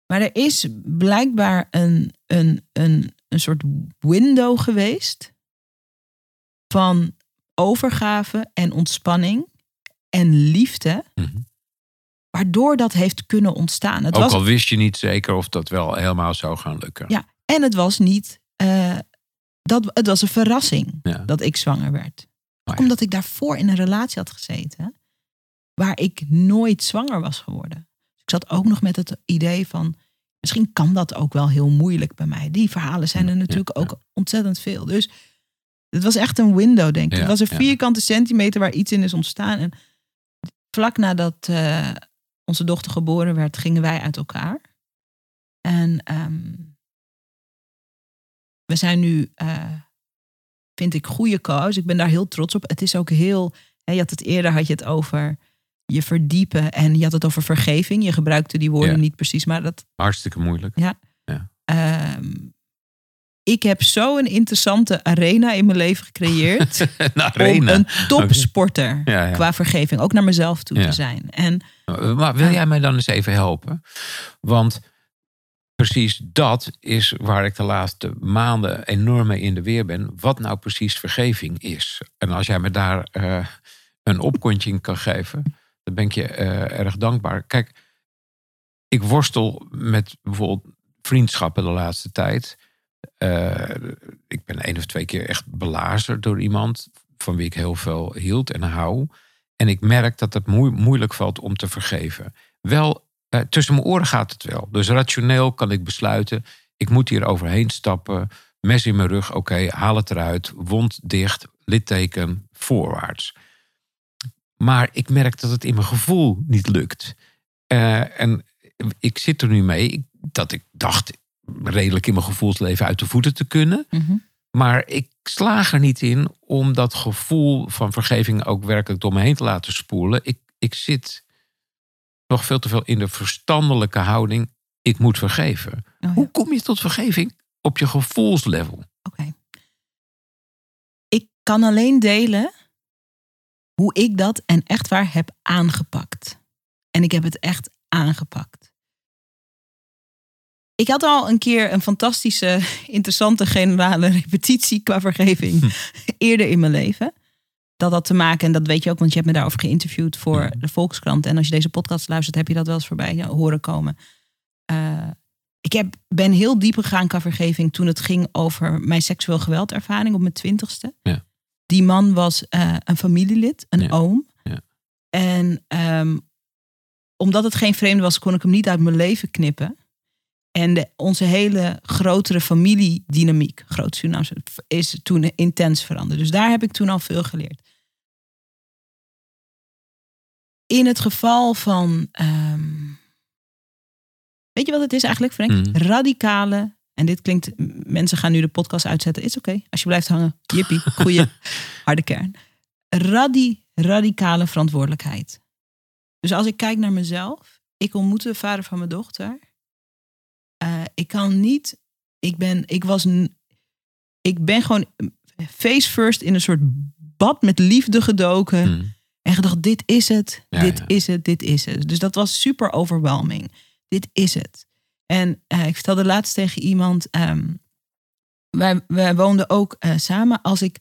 maar er is blijkbaar een, een, een, een soort window geweest van overgave en ontspanning en liefde, Mhm. waardoor dat heeft kunnen ontstaan. Het Ook was, al wist je niet zeker of dat wel helemaal zou gaan lukken. Ja, en het was niet, eh, dat, het was een verrassing Ja. dat ik zwanger werd. Oh ja. Omdat ik daarvoor in een relatie had gezeten. Waar ik nooit zwanger was geworden. Ik zat ook nog met het idee van, misschien kan dat ook wel heel moeilijk bij mij. Die verhalen zijn er natuurlijk ook ontzettend veel. Dus het was echt een window, denk ik. het was een vierkante centimeter waar iets in is ontstaan. En vlak nadat uh, onze dochter geboren werd, gingen wij uit elkaar. En ehm, we zijn nu, uh, vind ik, goede coach. Ik ben daar heel trots op. Het is ook heel, hè, je had het eerder, had je het over je verdiepen en je had het over vergeving. Je gebruikte die woorden niet precies, maar dat... Hartstikke moeilijk. Ja. ja. Ehm, ik heb zo een interessante arena in mijn leven gecreëerd. een arena. Om een topsporter qua vergeving, ook naar mezelf toe te zijn. En, maar wil jij mij dan eens even helpen? Want precies dat is waar ik de laatste maanden enorm mee in de weer ben. Wat nou precies vergeving is. En als jij me daar uh, een opkontje kan geven, dan ben ik je uh, erg dankbaar. Kijk, ik worstel met bijvoorbeeld vriendschappen de laatste tijd. Uh, ik ben één of twee keer echt belazerd door iemand van wie ik heel veel hield en hou. En ik merk dat het moeilijk valt om te vergeven. Wel, uh, tussen mijn oren gaat het wel. Dus rationeel kan ik besluiten, ik moet hier overheen stappen. Mes in mijn rug, oké, haal het eruit. Wond dicht, litteken, voorwaarts. Maar ik merk dat het in mijn gevoel niet lukt. Uh, en ik zit er nu mee dat ik dacht, redelijk in mijn gevoelsleven uit de voeten te kunnen. Mhm. Maar ik slaag er niet in om dat gevoel van vergeving ook werkelijk door me heen te laten spoelen. Ik, ik zit nog veel te veel in de verstandelijke houding. Ik moet vergeven. Oh Hoe kom je tot vergeving op je gevoelslevel? Oké. Ik kan alleen delen hoe ik dat en echt waar heb aangepakt. En ik heb het echt aangepakt. Ik had al een keer een fantastische, interessante generale repetitie qua vergeving hm. eerder in mijn leven. Dat had te maken, en dat weet je ook, want je hebt me daarover geïnterviewd voor hm. de Volkskrant. En als je deze podcast luistert, heb je dat wel eens voorbij horen komen. Uh, ik heb, ben heel diep gegaan qua vergeving toen het ging over mijn seksueel geweldervaring op mijn twintigste. Ja. Die man was uh, een familielid, een oom. Ja. En um, omdat het geen vreemde was, kon ik hem niet uit mijn leven knippen. En de, onze hele grotere familiedynamiek, groot Surinaamse, is toen intens veranderd. Dus daar heb ik toen al veel geleerd. In het geval van, um, weet je wat het is eigenlijk, Frank? Mm. Radicale, en dit klinkt, mensen gaan nu de podcast uitzetten, is oké, als je blijft hangen, jippie, goeie, harde kern. Radi, radicale verantwoordelijkheid. Dus als ik kijk naar mezelf, ik ontmoette de vader van mijn dochter uh, ik kan niet. Ik ben, ik was. Ik ben gewoon face first in een soort bad met liefde gedoken. Hmm. En gedacht: dit is het, dit is het, dit is het. Dus dat was super overwhelming. Dit is het. En uh, ik vertelde laatst tegen iemand. Um, wij, wij woonden ook uh, samen. Als ik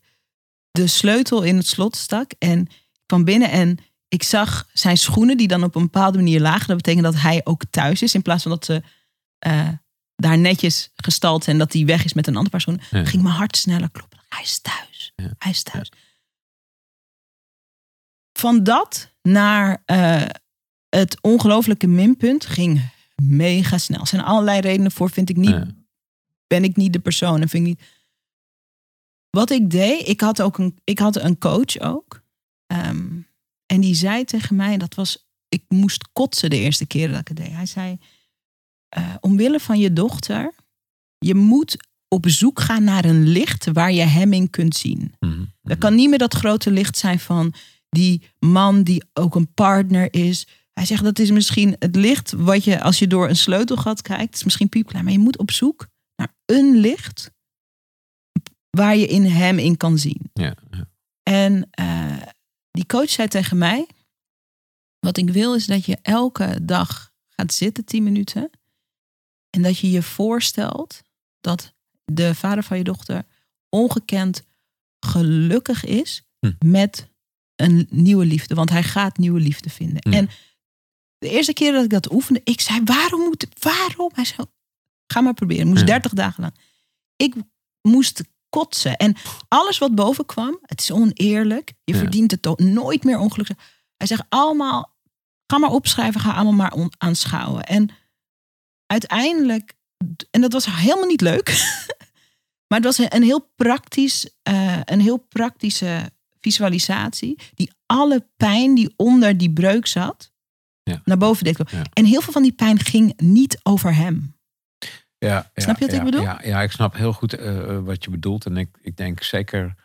de sleutel in het slot stak en ik kwam binnen en ik zag zijn schoenen die dan op een bepaalde manier lagen. Dat betekent dat hij ook thuis is in plaats van dat ze uh, daar netjes gestald en dat hij weg is met een andere persoon, ging mijn hart sneller kloppen. Hij is thuis. Hij is thuis. Van dat naar uh, het ongelofelijke minpunt ging mega snel. Er zijn allerlei redenen voor, vind ik niet. Ben ik niet de persoon en vind ik niet. Wat ik deed, ik had ook een, ik had een coach ook. Um, en die zei tegen mij, dat was, ik moest kotsen de eerste keer dat ik het deed. Hij zei, uh, omwille van je dochter, je moet op zoek gaan naar een licht waar je hem in kunt zien. Mm Dat kan niet meer dat grote licht zijn van die man die ook een partner is. Hij zegt dat is misschien het licht wat je als je door een sleutelgat kijkt, is misschien piepklein, maar je moet op zoek naar een licht waar je in hem in kan zien. Ja, ja. En uh, die coach zei tegen mij: Wat ik wil is dat je elke dag gaat zitten, 10 minuten. En dat je je voorstelt dat de vader van je dochter ongekend gelukkig is hm. met een nieuwe liefde. Want hij gaat nieuwe liefde vinden. En de eerste keer dat ik dat oefende, ik zei: Waarom moet Waarom? Hij zei: Ga maar proberen. moest 30 dagen lang. Ik moest kotsen. En alles wat boven kwam, het is oneerlijk. Je verdient het toch nooit meer ongelukkig. Hij zegt allemaal, ga maar opschrijven, ga allemaal maar aanschouwen. En uiteindelijk, en dat was helemaal niet leuk, maar het was een, een heel praktisch, eh, een heel praktische visualisatie die alle pijn die onder die breuk zat, Ja. naar boven deed komen. Ja. En heel veel van die pijn ging niet over hem. Ja, Snap je wat ik bedoel? Ja, ja, ik snap heel goed eh, wat je bedoelt. En ik, ik denk zeker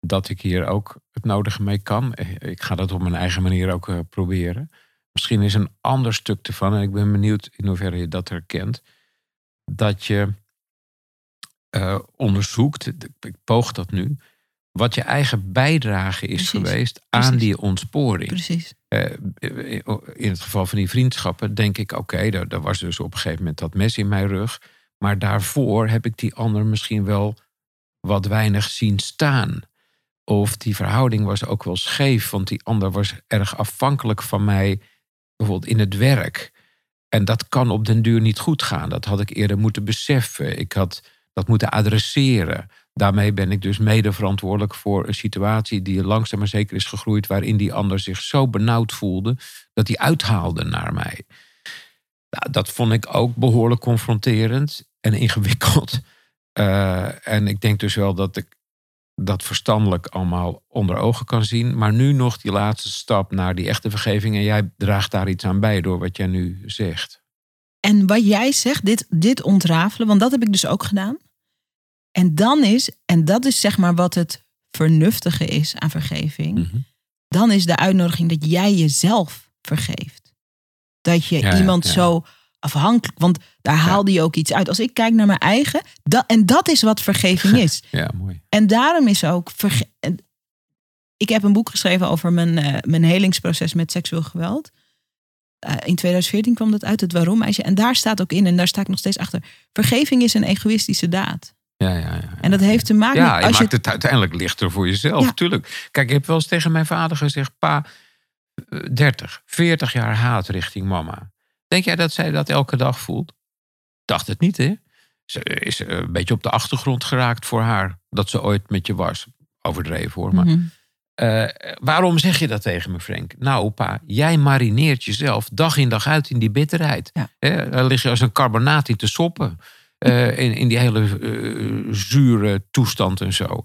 dat ik hier ook het nodige mee kan. Eh, Ik ga dat op mijn eigen manier ook eh, proberen. Misschien is een ander stuk ervan, en ik ben benieuwd in hoeverre je dat herkent, dat je onderzoekt, ik poog dat nu, wat je eigen bijdrage is Precies, geweest aan precies. die ontsporing. Precies. Eh, in het geval van die vriendschappen denk ik, oké, er, er was dus op een gegeven moment dat mes in mijn rug. Maar daarvoor heb ik die ander misschien wel wat weinig zien staan. Of die verhouding was ook wel scheef, want die ander was erg afhankelijk van mij, bijvoorbeeld in het werk. En dat kan op den duur niet goed gaan. Dat had ik eerder moeten beseffen. Ik had dat moeten adresseren. Daarmee ben ik dus mede verantwoordelijk voor een situatie die langzaam maar zeker is gegroeid, waarin die ander zich zo benauwd voelde dat hij uithaalde naar mij. Nou, dat vond ik ook behoorlijk confronterend en ingewikkeld. Eh, en ik denk dus wel dat ik dat verstandelijk allemaal onder ogen kan zien. Maar nu nog die laatste stap naar die echte vergeving. En jij draagt daar iets aan bij door wat jij nu zegt. En wat jij zegt, dit, dit ontrafelen, want dat heb ik dus ook gedaan. En dan is, en dat is zeg maar wat het vernuftige is aan vergeving. Mhm. Dan is de uitnodiging dat jij jezelf vergeeft. Dat je Ja, iemand ja. zo afhankelijk, want daar haalde je ook iets uit. Als ik kijk naar mijn eigen, dat, en dat is wat vergeving is. Ja, mooi. En daarom is ook. verge- Ik heb een boek geschreven over mijn, eh, mijn helingsproces met seksueel geweld. Eh, in 2014 kwam dat uit, het waarom meisje. En daar staat ook in, en daar sta ik nog steeds achter. Vergeving is een egoïstische daad. Ja, ja, ja. En dat heeft te maken Ja, met. je Als maakt je, het uiteindelijk lichter voor jezelf, Ja. tuurlijk. Kijk, ik heb wel eens tegen mijn vader gezegd... pa, eh, 30, 40 jaar haat richting mama. Denk jij dat zij dat elke dag voelt? Dacht het niet, hè? Ze is eh, een beetje op de achtergrond geraakt voor haar... dat ze ooit met je was. Overdreven hoor, maar... Mhm. Eh, waarom zeg je dat tegen me, Frank? Nou, pa, jij marineert jezelf dag in dag uit in die bitterheid. Ja. Daar lig je als een carbonaat in te soppen. Eh, in, in die hele eh, zure toestand en zo.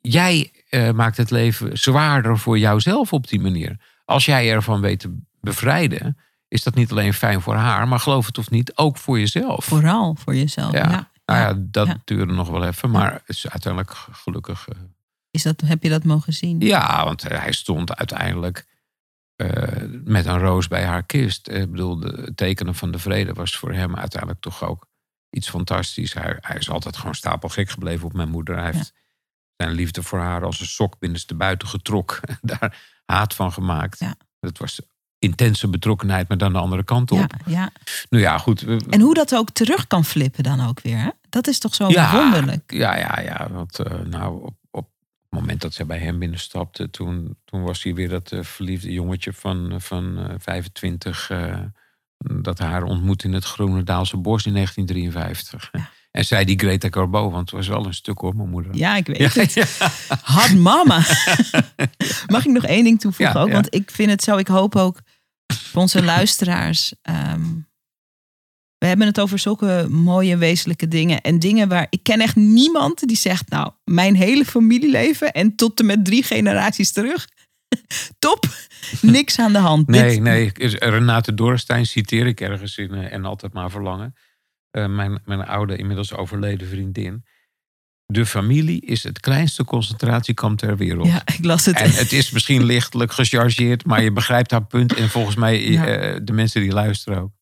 Jij eh, maakt het leven zwaarder voor jouzelf op die manier. Als jij ervan weet te bevrijden, is dat niet alleen fijn voor haar, maar geloof het of niet, ook voor jezelf. Vooral voor jezelf. ja. Ja. Nou ja, dat Ja. duurde nog wel even, maar het is uiteindelijk gelukkig Is dat, heb je dat mogen zien? ja, want hij stond uiteindelijk met een roos bij haar kist. Ik bedoel, het tekenen van de vrede was voor hem uiteindelijk toch ook iets fantastisch. Hij, hij is altijd gewoon stapelgek gebleven op mijn moeder. Hij heeft zijn liefde voor haar als een sok binnenste buiten getrokken. Daar haat van gemaakt. Ja. Dat was intense betrokkenheid, maar dan de andere kant op. Ja, ja. Nou ja, goed. En hoe dat ook terug kan flippen dan ook weer. Hè? Dat is toch zo ja, wonderlijk. Ja, ja, ja. Want eh, nou, op, op het moment dat zij bij hem binnenstapte, toen, toen was hij weer dat eh, verliefde jongetje van, van eh, 25. Dat haar ontmoet in het Groenendaalse bos in 1953. En zij die Greta Garbo, want het was wel een stuk hoor, mijn moeder. Ja, ik weet Ja, het. ja. Hard mama. Mag ik nog één ding toevoegen ook? Want ik vind het zo, ik hoop ook voor onze luisteraars. ehm, we hebben het over zulke mooie wezenlijke dingen. En dingen waar ik ken echt niemand die zegt, nou, mijn hele familieleven en tot en met drie generaties terug. Top, niks aan de hand. Nee, nee. is- Renate Dorrestein citeer ik ergens in eh, En Altijd Maar Verlangen. Eh, mijn, mijn oude, inmiddels overleden vriendin. De familie is het kleinste concentratiekamp ter wereld. Ja, ik las het. En het is misschien lichtelijk gechargeerd, maar je begrijpt haar punt. En volgens mij Ja. eh, de mensen die luisteren ook.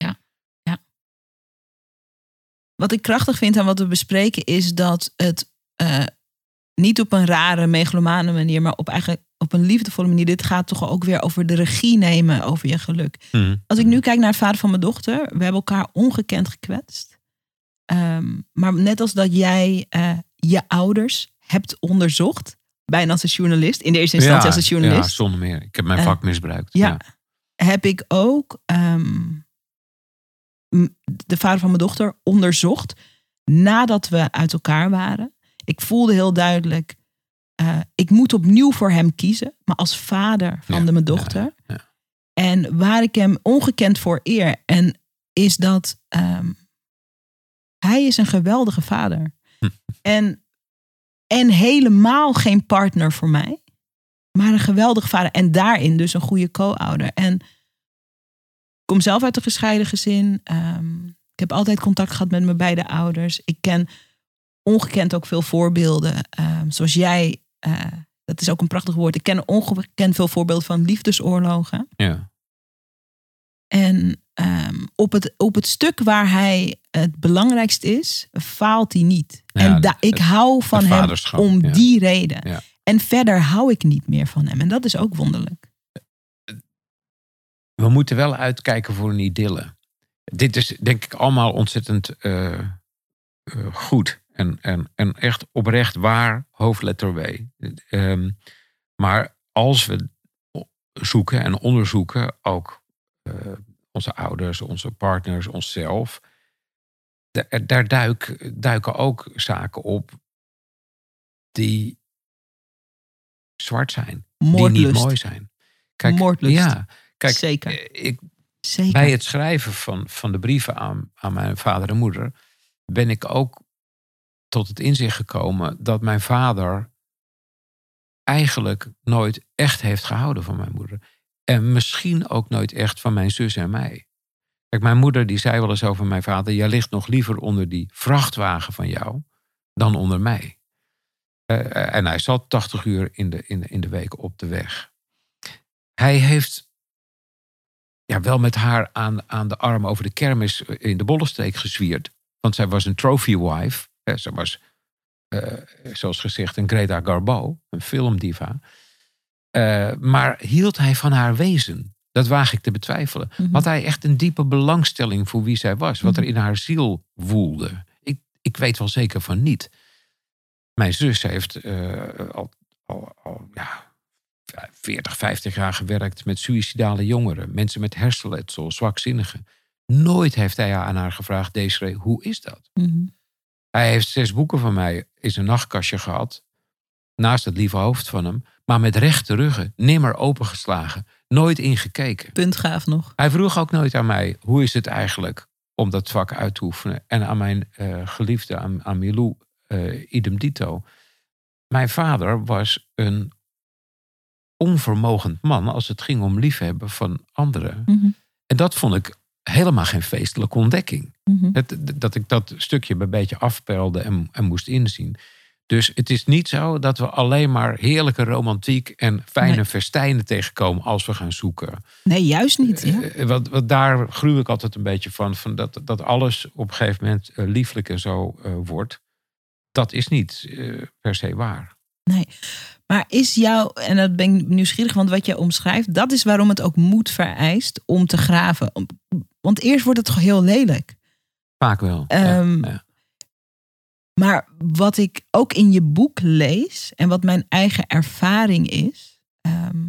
Wat ik krachtig vind aan wat we bespreken is dat het niet op een rare, megalomane manier, maar op, eigenlijk op een liefdevolle manier. Dit gaat toch ook weer over de regie nemen over je geluk. Als ik nu kijk naar het vader van mijn dochter, we hebben elkaar ongekend gekwetst. Ehm, maar net als dat jij eh, je ouders hebt onderzocht, bijna als een journalist, in de eerste instantie als een Ja, journalist, zonder meer. Ik heb mijn Eh, vak misbruikt. ja. Ja. heb ik ook ehm, de vader van mijn dochter onderzocht nadat we uit elkaar waren. Ik voelde heel duidelijk, eh, ik moet opnieuw voor hem kiezen, maar als vader van Ja, de, mijn dochter. ja. En waar ik hem ongekend voor eer, en is dat ehm, hij is een geweldige vader. en, en helemaal geen partner voor mij, maar een geweldige vader. En daarin dus een goede co-ouder. En ik kom zelf uit een gescheiden gezin. Ehm, ik heb altijd contact gehad met mijn beide ouders. Ik ken ongekend ook veel voorbeelden. ehm, zoals jij, eh, dat is ook een prachtig woord. Ik ken ongekend veel voorbeelden van liefdesoorlogen. Ja. En ehm, op, het, op het stuk waar hij het belangrijkst is, faalt hij niet. Ja, en da- ik het- hou van hem om ja. die reden. Ja. En verder hou ik niet meer van hem. En dat is ook wonderlijk. We moeten wel uitkijken voor een idylle. Dit is denk ik allemaal ontzettend eh, eh, goed. En, en, en echt oprecht waar, hoofdletter W. Ehm, maar als we zoeken en onderzoeken, ook eh, onze ouders, onze partners, onszelf. da- Daar duik, duiken ook zaken op die zwart zijn. Die niet mooi zijn. Kijk, Moordlust. Ja, kijk, Zeker. eh, ik, Zeker. bij het schrijven van, van de brieven aan, aan mijn vader en moeder ben ik ook tot het inzicht gekomen dat mijn vader eigenlijk nooit echt heeft gehouden van mijn moeder. En misschien ook nooit echt van mijn zus en mij. Kijk, mijn moeder die zei wel eens over mijn vader: Jij ligt nog liever onder die vrachtwagen van jou dan onder mij. Eh, en hij zat 80 uur in de, in, de, in de week op de weg. Hij heeft ja, wel met haar aan, aan de arm over de kermis in de Bollenstreek gezwierd. Want zij was een trophy wife. Hè, Ze was, eh, zoals gezegd, een Greta Garbo, een filmdiva. Eh, maar hield hij van haar wezen? Dat waag ik te betwijfelen. Mhm. Had hij echt een diepe belangstelling voor wie zij was? Wat er in haar ziel woelde? Ik, ik weet wel zeker van niet. Mijn zus heeft eh, al, al, al ja, 40, 50 jaar gewerkt met suïcidale jongeren. Mensen met hersenletsel, zwakzinnigen. Nooit heeft hij aan haar gevraagd, Desiree, hoe is dat? Mhm. Hij heeft zes boeken van mij in zijn nachtkastje gehad. Naast het lieve hoofd van hem. Maar met rechte ruggen, nimmer opengeslagen. Nooit ingekeken. Puntgaaf nog. Hij vroeg ook nooit aan mij, hoe is het eigenlijk om dat vak uit te oefenen? En aan mijn eh, geliefde, aan, aan Milou, eh, idem dito. Mijn vader was een onvermogend man als het ging om liefhebben van anderen. Mhm. En dat vond ik helemaal geen feestelijke ontdekking. Mhm. Het, dat ik dat stukje een beetje afpelde en, en moest inzien. Dus het is niet zo dat we alleen maar heerlijke romantiek en fijne Nee. festijnen tegenkomen als we gaan zoeken. Nee, juist niet. Ja. Eh, wat, wat daar gruw ik altijd een beetje van. van dat, dat alles op een gegeven moment eh, lieflijk en zo eh, wordt. Dat is niet eh, per se waar. Nee. Maar is jou, en dat ben ik nieuwsgierig, want wat je omschrijft, dat is waarom het ook moed vereist om te graven. Want eerst wordt het heel lelijk. Vaak wel. Ehm, ja, ja. Maar wat ik ook in je boek lees en wat mijn eigen ervaring is, ehm,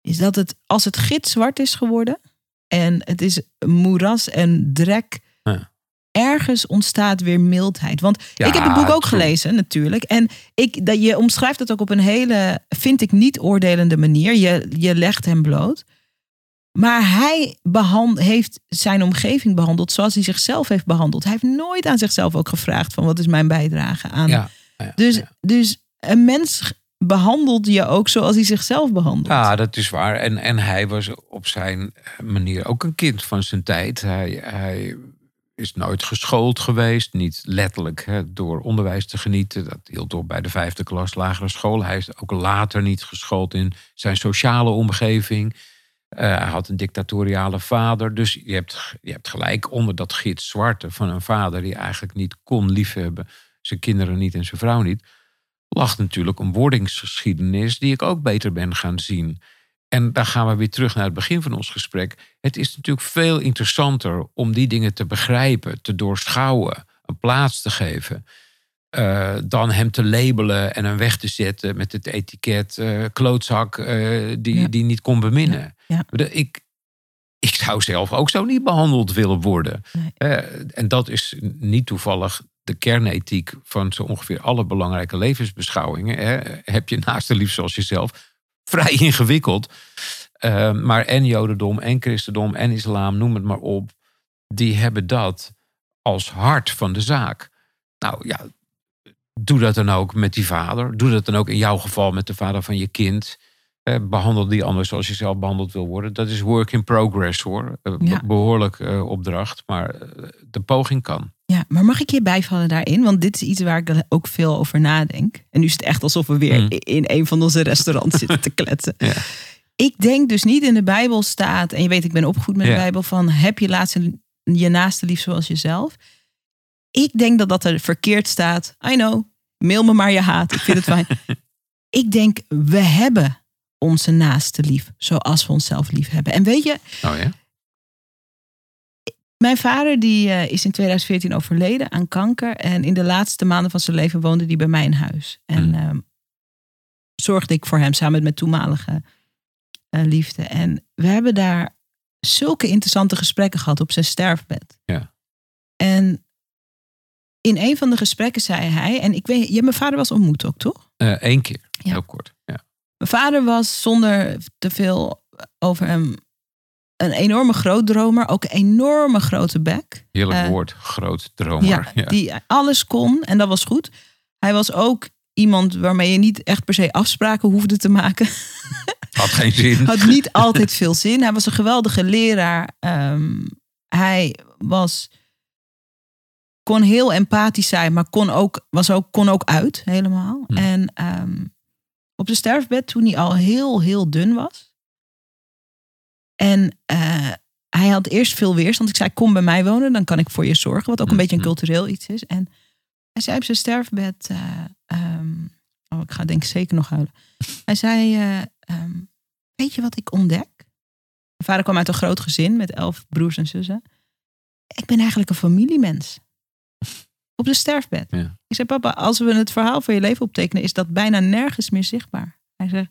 is dat het als het gitzwart is geworden en het is moeras en drek, Ja. ergens ontstaat weer mildheid. Want Ja, ik heb het boek ook true. gelezen natuurlijk en ik, dat, je omschrijft het ook op een hele, vind ik niet oordelende manier. Je, je legt hem bloot. Maar hij behand, heeft zijn omgeving behandeld zoals hij zichzelf heeft behandeld. Hij heeft nooit aan zichzelf ook gevraagd van wat is mijn bijdrage aan. Ja, ja, dus, ja. dus een mens behandelt je ook zoals hij zichzelf behandelt. Ja, dat is waar. En, en hij was op zijn manier ook een kind van zijn tijd. Hij, hij is nooit geschoold geweest. Niet letterlijk hè, door onderwijs te genieten. Dat hield op bij de vijfde klas lagere school. Hij is ook later niet geschoold in zijn sociale omgeving. Eh, hij had een dictatoriale vader. Dus je hebt, je hebt gelijk onder dat gids zwarte van een vader die eigenlijk niet kon liefhebben. Zijn kinderen niet en zijn vrouw niet lag natuurlijk een wordingsgeschiedenis die ik ook beter ben gaan zien. En daar gaan we weer terug naar het begin van ons gesprek. Het is natuurlijk veel interessanter om die dingen te begrijpen, te doorschouwen, een plaats te geven. Eh, dan hem te labelen en hem weg te zetten met het etiket eh, klootzak eh, die, Ja. die niet kon beminnen. Ja. Ik, ik zou zelf ook zo niet behandeld willen worden. Nee. En dat is niet toevallig de kernethiek van zo ongeveer alle belangrijke levensbeschouwingen. Hè, heb je naast de lief zoals jezelf. Vrij ingewikkeld. Maar en Jodendom en Christendom en Islam, noem het maar op. Die hebben dat als hart van de zaak. Nou ja, doe dat dan ook met die vader. Doe dat dan ook in jouw geval met de vader van je kind. Eh, behandel die anders zoals je zelf behandeld wil worden. Dat is work in progress hoor. Eh, Ja. Behoorlijk eh, opdracht, maar eh, de poging kan. Ja, maar mag ik je bijvallen daarin? Want dit is iets waar ik ook veel over nadenk. En nu is het echt alsof we weer Hmm. in een van onze restaurants zitten te kletsen. Ja. Ik denk dus niet in de Bijbel staat, en je weet, ik ben opgevoed met de. Bijbel, van heb je laatste je naaste lief zoals jezelf. Ik denk dat dat er verkeerd staat. I know, mail me maar je haat, ik vind het fijn. ik denk, we hebben onze naaste lief zoals we onszelf lief hebben. En weet je, Oh ja? mijn vader die, eh, is in 2014 overleden aan kanker. En in de laatste maanden van zijn leven woonde hij bij mij in huis. En Hmm. ehm, zorgde ik voor hem samen met mijn toenmalige eh, liefde. En we hebben daar zulke interessante gesprekken gehad op zijn sterfbed. Ja. En in een van de gesprekken zei hij, en ik weet, je mijn vader was ontmoet ook, toch? Eén keer, Ja. heel kort. Ja. Mijn vader was zonder te veel over hem een enorme grootdromer, ook een enorme grote bek. Heerlijk Eh, woord, groot dromer. Ja, Ja, die alles kon en dat was goed. Hij was ook iemand waarmee je niet echt per se afspraken hoefde te maken. Had geen zin. Had niet altijd veel zin. Hij was een geweldige leraar. Ehm, hij was, kon heel empathisch zijn, maar kon ook, was ook, kon ook uit helemaal. Hm. En ehm, op zijn sterfbed, toen hij al heel, heel dun was. En eh, hij had eerst veel weerstand. Ik zei, kom bij mij wonen, dan kan ik voor je zorgen. Wat ook een Hm, beetje een hm. cultureel iets is. En hij zei op zijn sterfbed... eh, ehm, oh, ik ga denk ik zeker nog huilen. Hij zei, eh, ehm, weet je wat ik ontdek? Mijn vader kwam uit een groot gezin met elf broers en zussen. Ik ben eigenlijk een familiemens. Op de sterfbed. Ja. Ik zei, papa, als we het verhaal van je leven optekenen, is dat bijna nergens meer zichtbaar. Hij zei,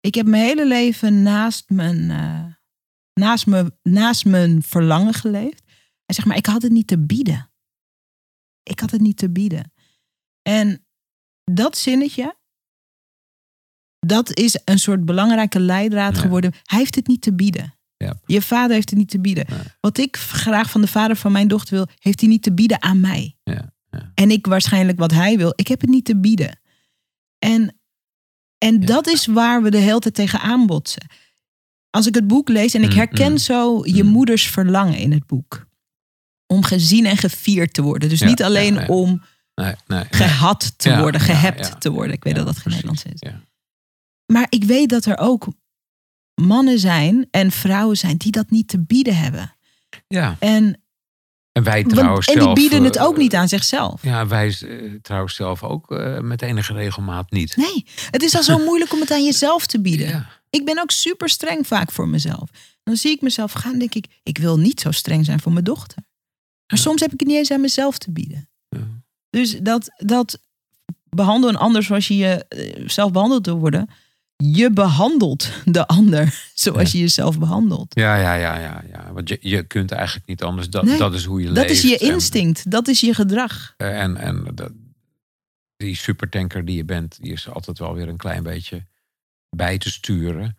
ik heb mijn hele leven naast mijn, eh, naast mijn, naast mijn verlangen geleefd. Hij zegt, maar ik had het niet te bieden. Ik had het niet te bieden. En dat zinnetje, dat is een soort belangrijke leidraad Ja. geworden. Hij heeft het niet te bieden. Je vader heeft het niet te bieden. Nee. Wat ik graag van de vader van mijn dochter wil, heeft hij niet te bieden aan mij. Ja, ja. En ik waarschijnlijk wat hij wil, ik heb het niet te bieden. En, en Ja. dat is waar we de hele tijd tegen aanbotsen. Als ik het boek lees en ik Mm, herken mm, zo je mm. moeders verlangen in het boek. Om gezien en gevierd te worden. Dus niet alleen om Nee, nee, gehad te worden, gehept te worden. Ik weet dat dat geen. Nederlands is. Maar ik weet dat er ook mannen zijn en vrouwen zijn die dat niet te bieden hebben. ja, En, en wij want- trouwens en die zelf, bieden het eh, ook niet aan zichzelf. Ja, wij eh, trouwens zelf ook eh, met enige regelmaat niet. Nee, het is al zo moeilijk om het aan jezelf te bieden. Ja, Ik ben ook super streng vaak voor mezelf. Dan zie ik mezelf gaan en denk ik, ik wil niet zo streng zijn voor mijn dochter. Maar Ja. soms heb ik het niet eens aan mezelf te bieden. Ja. Dus dat, dat behandel een ander zoals je jezelf behandeld wil worden. Je behandelt de ander zoals je jezelf behandelt. ja, ja, ja, ja, ja. Want je, je kunt eigenlijk niet anders. Dat, Nee, dat is hoe je Dat leeft. is je En- instinct, dat is je gedrag. En, en dat, die supertanker die je bent, die is altijd wel weer een klein beetje bij te sturen.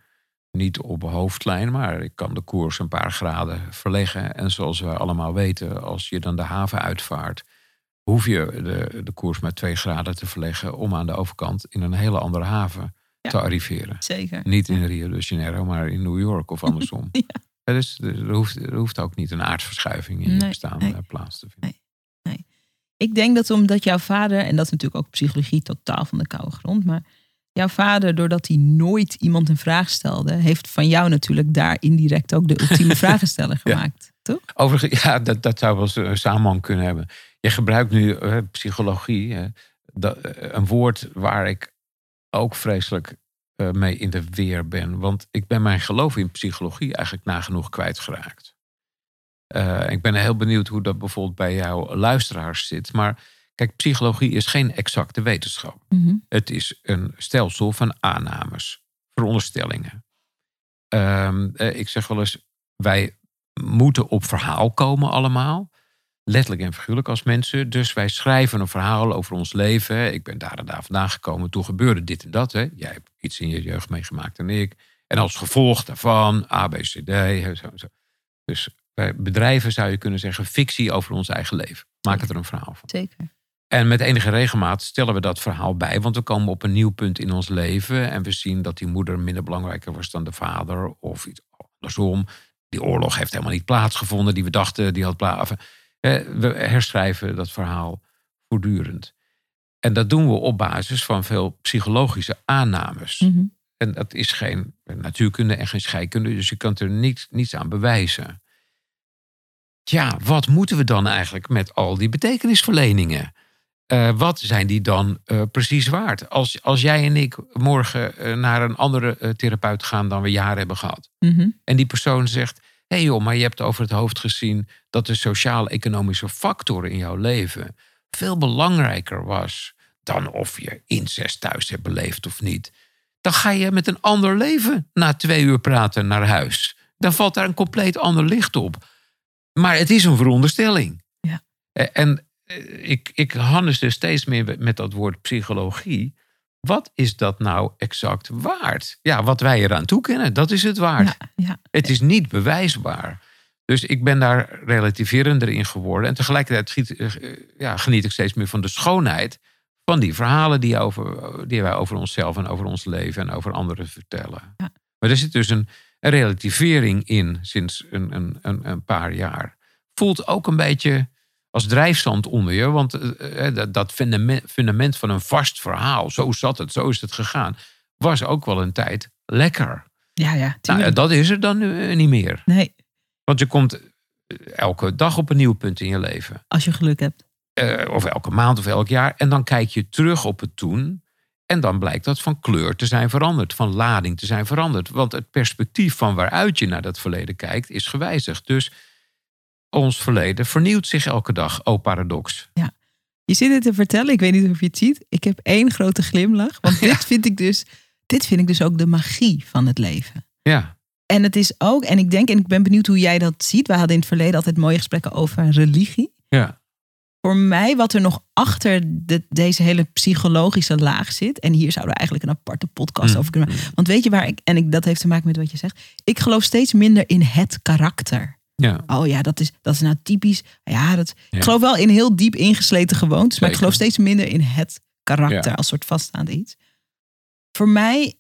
Niet op hoofdlijn, maar ik kan de koers een paar graden verleggen. En zoals we allemaal weten, als je dan de haven uitvaart, hoef je de, de koers met twee graden te verleggen om aan de overkant in een hele andere haven Ja. te arriveren. Zeker. Niet in Rio de Janeiro, maar in New York of andersom. Ja. Ja, dus er, hoeft, er hoeft ook niet een aardverschuiving in je Nee, bestaan nee. eh, plaats te vinden. Ik denk dat omdat jouw vader, en dat is natuurlijk ook psychologie totaal van de koude grond, maar jouw vader, doordat hij nooit iemand een vraag stelde, heeft van jou natuurlijk daar indirect ook de ultieme vragensteller Ja. gemaakt. Toch? Overigens, ja, dat, dat zou wel een samenhang kunnen hebben. Je gebruikt nu eh, psychologie, dat, eh, een woord waar ik ook vreselijk eh, mee in de weer ben. Want ik ben mijn geloof in psychologie eigenlijk nagenoeg kwijtgeraakt. Eh, ik ben heel benieuwd hoe dat bijvoorbeeld bij jouw luisteraars zit. Maar kijk, psychologie is geen exacte wetenschap. Mhm. Het is een stelsel van aannames, veronderstellingen. Ehm, eh, ik zeg wel eens, wij moeten op verhaal komen allemaal. Letterlijk en figuurlijk als mensen. Dus wij schrijven een verhaal over ons leven. Ik ben daar en daar vandaan gekomen. Toen gebeurde dit en dat. Hè. Jij hebt iets in je jeugd meegemaakt en ik. En als gevolg daarvan, A, B, C, D. Zo, zo. Dus bij bedrijven zou je kunnen zeggen fictie over ons eigen leven. Maak het er een verhaal van. Zeker. En met enige regelmaat stellen we dat verhaal bij. Want we komen op een nieuw punt in ons leven. En we zien dat die moeder minder belangrijker was dan de vader. Of iets andersom. Die oorlog heeft helemaal niet plaatsgevonden. Die we dachten die had plaats. We herschrijven dat verhaal voortdurend. En dat doen we op basis van veel psychologische aannames. Mhm. En dat is geen natuurkunde en geen scheikunde. Dus je kan er niets, niets aan bewijzen. Ja, wat moeten we dan eigenlijk met al die betekenisverleningen? Uh, wat zijn die dan uh, precies waard? Als, als jij en ik morgen uh, naar een andere therapeut gaan dan we jaren hebben gehad. Mm -hmm. En die persoon zegt: Hé joh, maar je hebt over het hoofd gezien dat de sociaal-economische factor in jouw leven veel belangrijker was dan of je incest thuis hebt beleefd of niet. Dan ga je met een ander leven na twee uur praten naar huis. Dan valt daar een compleet ander licht op. Maar het is een veronderstelling. Ja. En ik, ik hannes er steeds meer met dat woord psychologie. Wat is dat nou exact waard? Ja, wat wij eraan toekennen, dat is het waard. Ja, ja. Het is niet bewijsbaar. Dus ik ben daar relativerender in geworden. En tegelijkertijd giet, ja, geniet ik steeds meer van de schoonheid van die verhalen die, over, die wij over onszelf en over ons leven en over anderen vertellen. Ja. Maar er zit dus een, een relativering in sinds een, een, een, een paar jaar. Voelt ook een beetje als drijfstand onder je. Want uh, dat fundament, fundament van een vast verhaal, zo zat het, zo is het gegaan, was ook wel een tijd lekker. Ja, ja. Nou, dat is er dan nu niet meer. Nee. Want je komt elke dag op een nieuw punt in je leven. Als je geluk hebt. Uh, of elke maand of elk jaar. En dan kijk je terug op het toen. En dan blijkt dat van kleur te zijn veranderd. Van lading te zijn veranderd. Want het perspectief van waaruit je naar dat verleden kijkt is gewijzigd. Dus ons verleden vernieuwt zich elke dag. Oh, paradox. Ja. Je zit het te vertellen, ik weet niet of je het ziet. Ik heb één grote glimlach. Want dit, vind ik dus, dit vind ik dus ook de magie van het leven. Ja, En het is ook, en ik denk, en ik ben benieuwd hoe jij dat ziet. We hadden in het verleden altijd mooie gesprekken over religie. ja, Voor mij, wat er nog achter de, deze hele psychologische laag zit. En hier zouden we eigenlijk een aparte podcast Mm. over kunnen maken. Want weet je waar ik, en ik, dat heeft te maken met wat je zegt. Ik geloof steeds minder in het karakter. Ja. Oh ja, dat is, dat is nou typisch. Ja, dat, Ja. Ik geloof wel in heel diep ingesleten gewoontes. Maar ik geloof steeds minder in het karakter Ja. als soort vaststaand iets. Voor mij,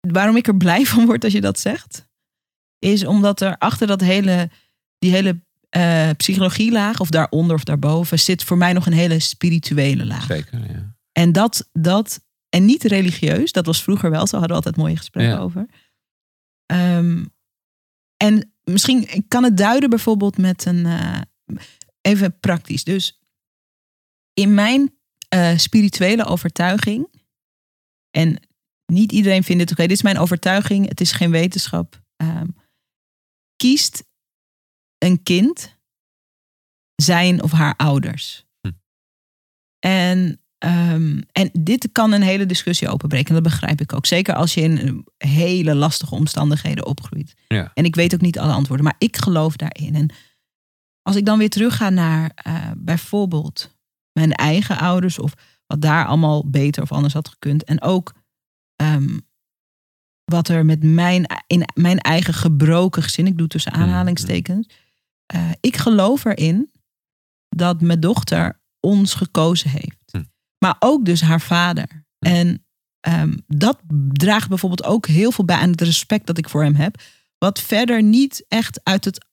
waarom ik er blij van word als je dat zegt. Is omdat er achter dat hele, die hele eh psychologielaag, of daaronder of daarboven, zit voor mij nog een hele spirituele laag. zeker. Ja. En dat, dat, en niet religieus, dat was vroeger wel zo, hadden we altijd mooie gesprekken over. Ehm, en misschien ik kan het duiden bijvoorbeeld met een, eh, even praktisch. Dus in mijn eh, spirituele overtuiging, en niet iedereen vindt het oké, dit is mijn overtuiging, het is geen wetenschap. ehm, kiest een kind zijn of haar ouders. Hm. En, ehm, en dit kan een hele discussie openbreken. Dat begrijp ik ook. Zeker als je in eh, hele lastige omstandigheden opgroeit. Ja. En ik weet ook niet alle antwoorden, maar ik geloof daarin. En als ik dan weer terugga naar eh, bijvoorbeeld mijn eigen ouders, of wat daar allemaal beter of anders had gekund. En ook ehm, wat er met mijn, in mijn eigen gebroken gezin, ik doe tussen aanhalingstekens. eh, ik geloof erin dat mijn dochter ons gekozen heeft. Maar ook dus haar vader. En ehm, dat draagt bijvoorbeeld ook heel veel bij aan het respect dat ik voor hem heb. Wat verder niet echt uit het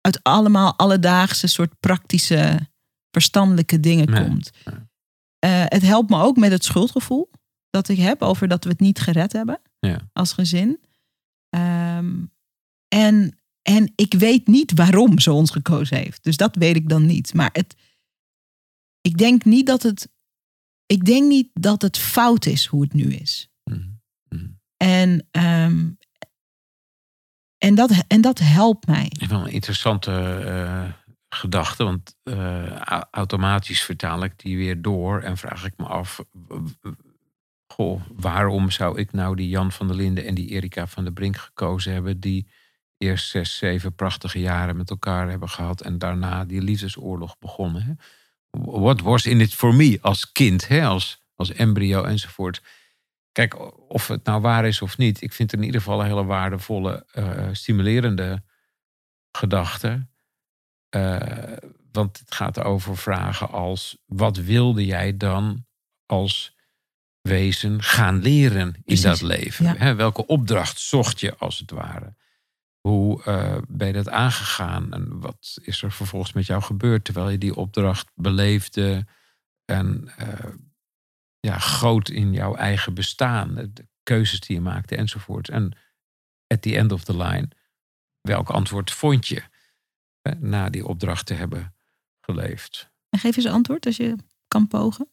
uit allemaal alledaagse soort praktische verstandelijke dingen Nee, komt. Eh, het helpt me ook met het schuldgevoel dat ik heb over dat we het niet gered hebben Ja. als gezin. Ehm, en, en ik weet niet waarom ze ons gekozen heeft. Dus dat weet ik dan niet. Maar het, ik denk niet dat het. Ik denk niet dat het fout is hoe het nu is. Mhm. Mhm. En, ehm, en, dat, en dat helpt mij. Wel een interessante eh, gedachte, want eh, au- automatisch vertaal ik die weer door en vraag ik me af, goh, waarom zou ik nou die Jan van der Linden en die Erika van der Brink gekozen hebben, die eerst zes, zeven prachtige jaren met elkaar hebben gehad. En daarna die liefdesoorlog begonnen. Hè? What was in it for me als kind, hè? Als, als embryo enzovoort. Kijk, of het nou waar is of niet. Ik vind het in ieder geval een hele waardevolle, uh, stimulerende gedachte. Uh, want het gaat over vragen als: wat wilde jij dan als wezen gaan leren in Precies, dat leven? welke opdracht zocht je als het ware? Hoe uh, ben je dat aangegaan en wat is er vervolgens met jou gebeurd terwijl je die opdracht beleefde en uh, ja, groot in jouw eigen bestaan, de keuzes die je maakte enzovoort. En at the end of the line, welk antwoord vond je na die opdracht te hebben geleefd? En geef eens antwoord als je kan pogen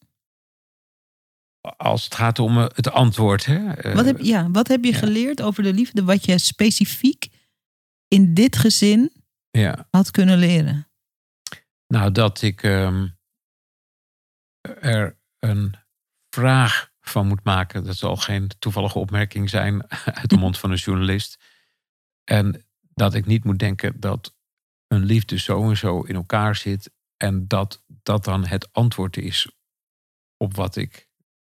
als het gaat om eh, het antwoord. Hè? Wat heb, ja, wat heb je geleerd over de liefde wat je specifiek in dit gezin ja. had kunnen leren? Nou, dat ik um, er een vraag van moet maken. Dat zal geen toevallige opmerking zijn uit de mond van een journalist. En dat ik niet moet denken dat een liefde zo en zo in elkaar zit. En dat dat dan het antwoord is op wat ik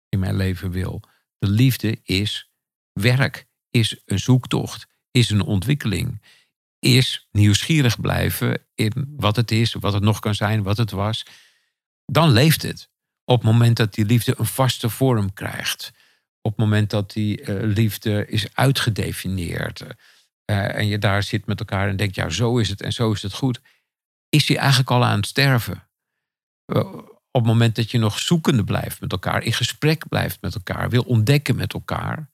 in mijn leven wil. De liefde is werk, is een zoektocht, is een ontwikkeling, is nieuwsgierig blijven in wat het is, wat het nog kan zijn, wat het was. Dan leeft het. Op het moment dat die liefde een vaste vorm krijgt. Op het moment dat die uh, liefde is uitgedefinieerd. Uh, en je daar zit met elkaar en denkt, ja, zo is het en zo is het goed. Is hij eigenlijk al aan het sterven? Op het moment dat je nog zoekende blijft met elkaar, in gesprek blijft met elkaar, wil ontdekken met elkaar,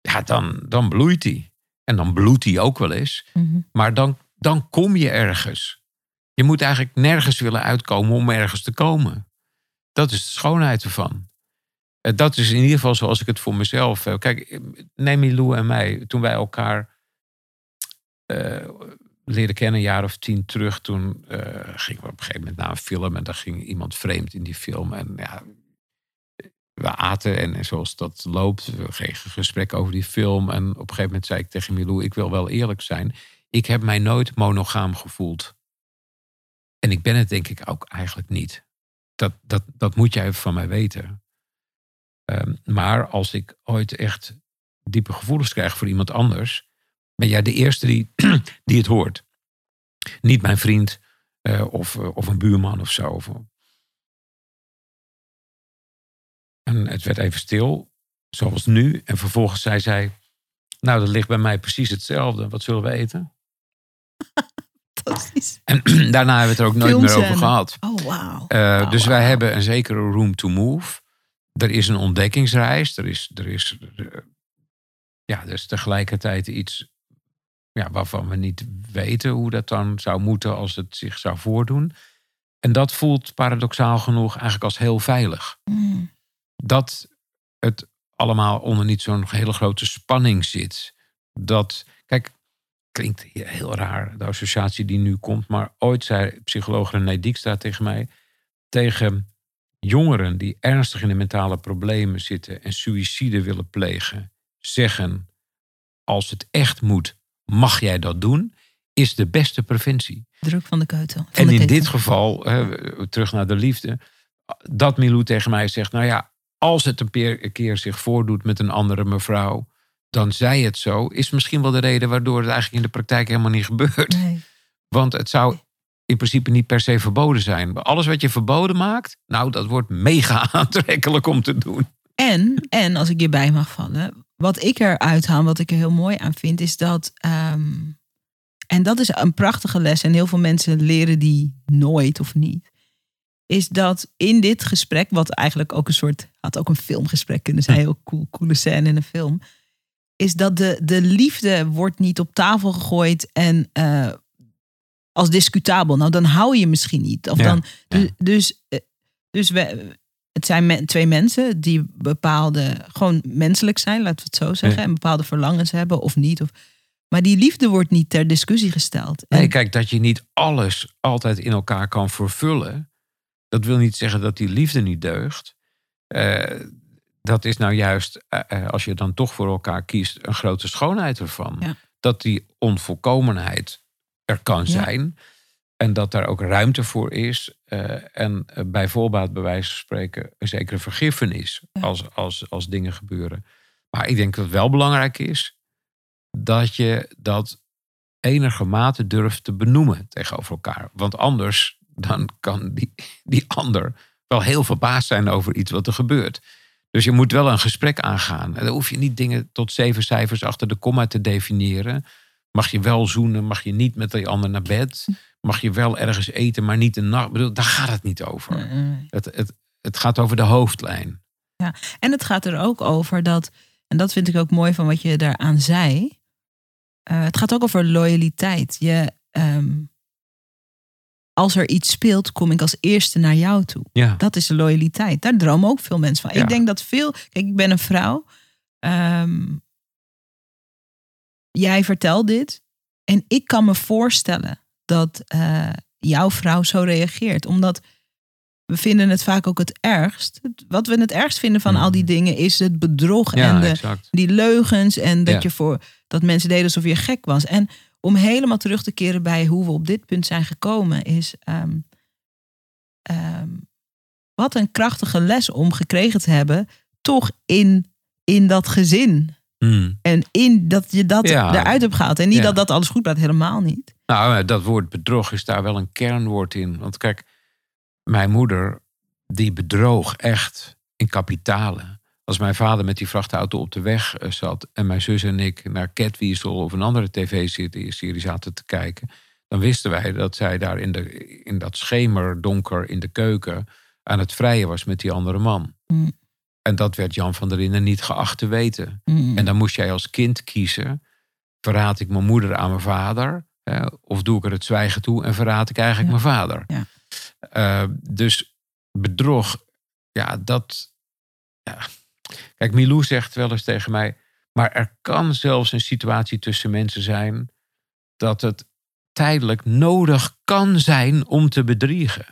ja, dan, dan bloeit hij. En dan bloedt hij ook wel eens. Mhm. Maar dan, dan kom je ergens. Je moet eigenlijk nergens willen uitkomen om ergens te komen. Dat is de schoonheid ervan. Eh, dat is in ieder geval zoals ik het voor mezelf heb. Kijk, neem Milou en mij, toen wij elkaar uh, leren kennen, een jaar of tien terug. Toen uh, gingen we op een gegeven moment naar een film en daar ging iemand vreemd in die film. En ja, we aten en, zoals dat loopt, we kregen een gesprek over die film. En op een gegeven moment zei ik tegen Milou, ik wil wel eerlijk zijn. Ik heb mij nooit monogaam gevoeld. En ik ben het denk ik ook eigenlijk niet. Dat, dat, dat moet jij van mij weten. Um, maar als ik ooit echt diepe gevoelens krijg voor iemand anders, ben jij de eerste die, die het hoort. Niet mijn vriend uh, of, uh, of een buurman of zo. En het werd even stil, zoals nu. En vervolgens zei zij: Nou, dat ligt bij mij precies hetzelfde. Wat zullen we eten? Fantastisch. En daarna hebben we het er ook nooit meer over gehad. Oh, wow. Uh, oh, dus wij hebben een zekere room to move. Er is een ontdekkingsreis. Er is, er is, ja, er is tegelijkertijd iets ja, waarvan we niet weten hoe dat dan zou moeten als het zich zou voordoen. En dat voelt paradoxaal genoeg eigenlijk als heel veilig. Mm. Dat het allemaal onder niet zo'n hele grote spanning zit. Dat, kijk, klinkt heel raar, de associatie die nu komt. Maar ooit zei psycholoog René Dijkstra tegen mij... tegen jongeren die ernstig in de mentale problemen zitten... en suïcide willen plegen, zeggen... als het echt moet, mag jij dat doen, is de beste preventie. Druk van de keutel. en in dit geval, terug naar de liefde, dat Milou tegen mij zegt, nou ja, als het een keer zich voordoet met een andere mevrouw, dan zij het zo, is misschien wel de reden waardoor het eigenlijk in de praktijk helemaal niet gebeurt. Nee. Want het zou in principe niet per se verboden zijn. Alles wat je verboden maakt, nou, dat wordt mega aantrekkelijk om te doen. En, en als ik je bij mag vallen, wat ik eruit haal, wat ik er heel mooi aan vind, is dat. Ehm, en dat is een prachtige les. En heel veel mensen leren die nooit of niet. Is dat in dit gesprek, wat eigenlijk ook een soort. had ook een filmgesprek kunnen zijn, heel cool, coole scène in een film. Is dat de, de liefde wordt niet op tafel gegooid en. Uh, als discutabel. Nou, dan hou je misschien niet. Of dan, dus, dus, eh, dus we, het zijn twee mensen die bepaalde, gewoon menselijk zijn, laten we het zo zeggen. En bepaalde verlangens hebben of niet. Of, maar die liefde wordt niet ter discussie gesteld. Nee, kijk, dat je niet alles altijd in elkaar kan vervullen. Dat wil niet zeggen dat die liefde niet deugt. Uh, dat is nou juist, uh, als je dan toch voor elkaar kiest, een grote schoonheid ervan. dat die onvolkomenheid er kan Ja. zijn. En dat daar ook ruimte voor is. eh, en eh, bij voorbaat, bij wijze van spreken, een zekere vergiffenis Ja. als, als, als dingen gebeuren. Maar ik denk dat het wel belangrijk is dat je dat enige mate durft te benoemen tegenover elkaar. Want anders dan kan die, die ander wel heel verbaasd zijn over iets wat er gebeurt. Dus je moet wel een gesprek aangaan. En dan hoef je niet dingen tot zeven cijfers achter de komma te definiëren. Mag je wel zoenen, mag je niet met die ander naar bed. Mag je wel ergens eten, maar niet een nacht. Ik bedoel, Daar gaat het niet over. Het, het, het gaat over de hoofdlijn. En het gaat er ook over dat, en dat vind ik ook mooi van wat je daaraan zei. eh, het gaat ook over loyaliteit. Je, ehm, als er iets speelt, kom ik als eerste naar jou toe. Ja, Dat is de loyaliteit. Daar dromen ook veel mensen van. Ja. Ik denk dat veel. Kijk, ik ben een vrouw. Ehm, jij vertelt dit. En ik kan me voorstellen dat eh, jouw vrouw zo reageert. Omdat we vinden het vaak ook het ergst. Wat we het ergst vinden van al die dingen is het bedrog en de, die leugens. En dat je voor dat mensen deden alsof je gek was. En om helemaal terug te keren bij hoe we op dit punt zijn gekomen, is ehm, ehm, wat een krachtige les om gekregen te hebben, toch in, in dat gezin. Hmm. En in dat je dat Ja. eruit hebt gehaald. En niet Ja. dat dat alles goed gaat, helemaal niet. Nou, dat woord bedrog is daar wel een kernwoord in. Want kijk, mijn moeder, die bedroog echt in kapitalen. Als mijn vader met die vrachtauto op de weg eh, zat... en mijn zus en ik naar Catweasel of een andere tv-serie zaten te kijken... dan wisten wij dat zij daar in, de, in dat schemerdonker in de keuken... aan het vrijen was met die andere man. Mm. En dat werd Jan van der Linden niet geacht te weten. Mm. En dan moest jij als kind kiezen. Verraad ik mijn moeder aan mijn vader? of doe ik er het zwijgen toe en verraad ik eigenlijk Ja. mijn vader? Ja. Eh, dus bedrog, ja, dat. Ja. Kijk, Milou zegt wel eens tegen mij. Maar er kan zelfs een situatie tussen mensen zijn. dat het tijdelijk nodig kan zijn om te bedriegen.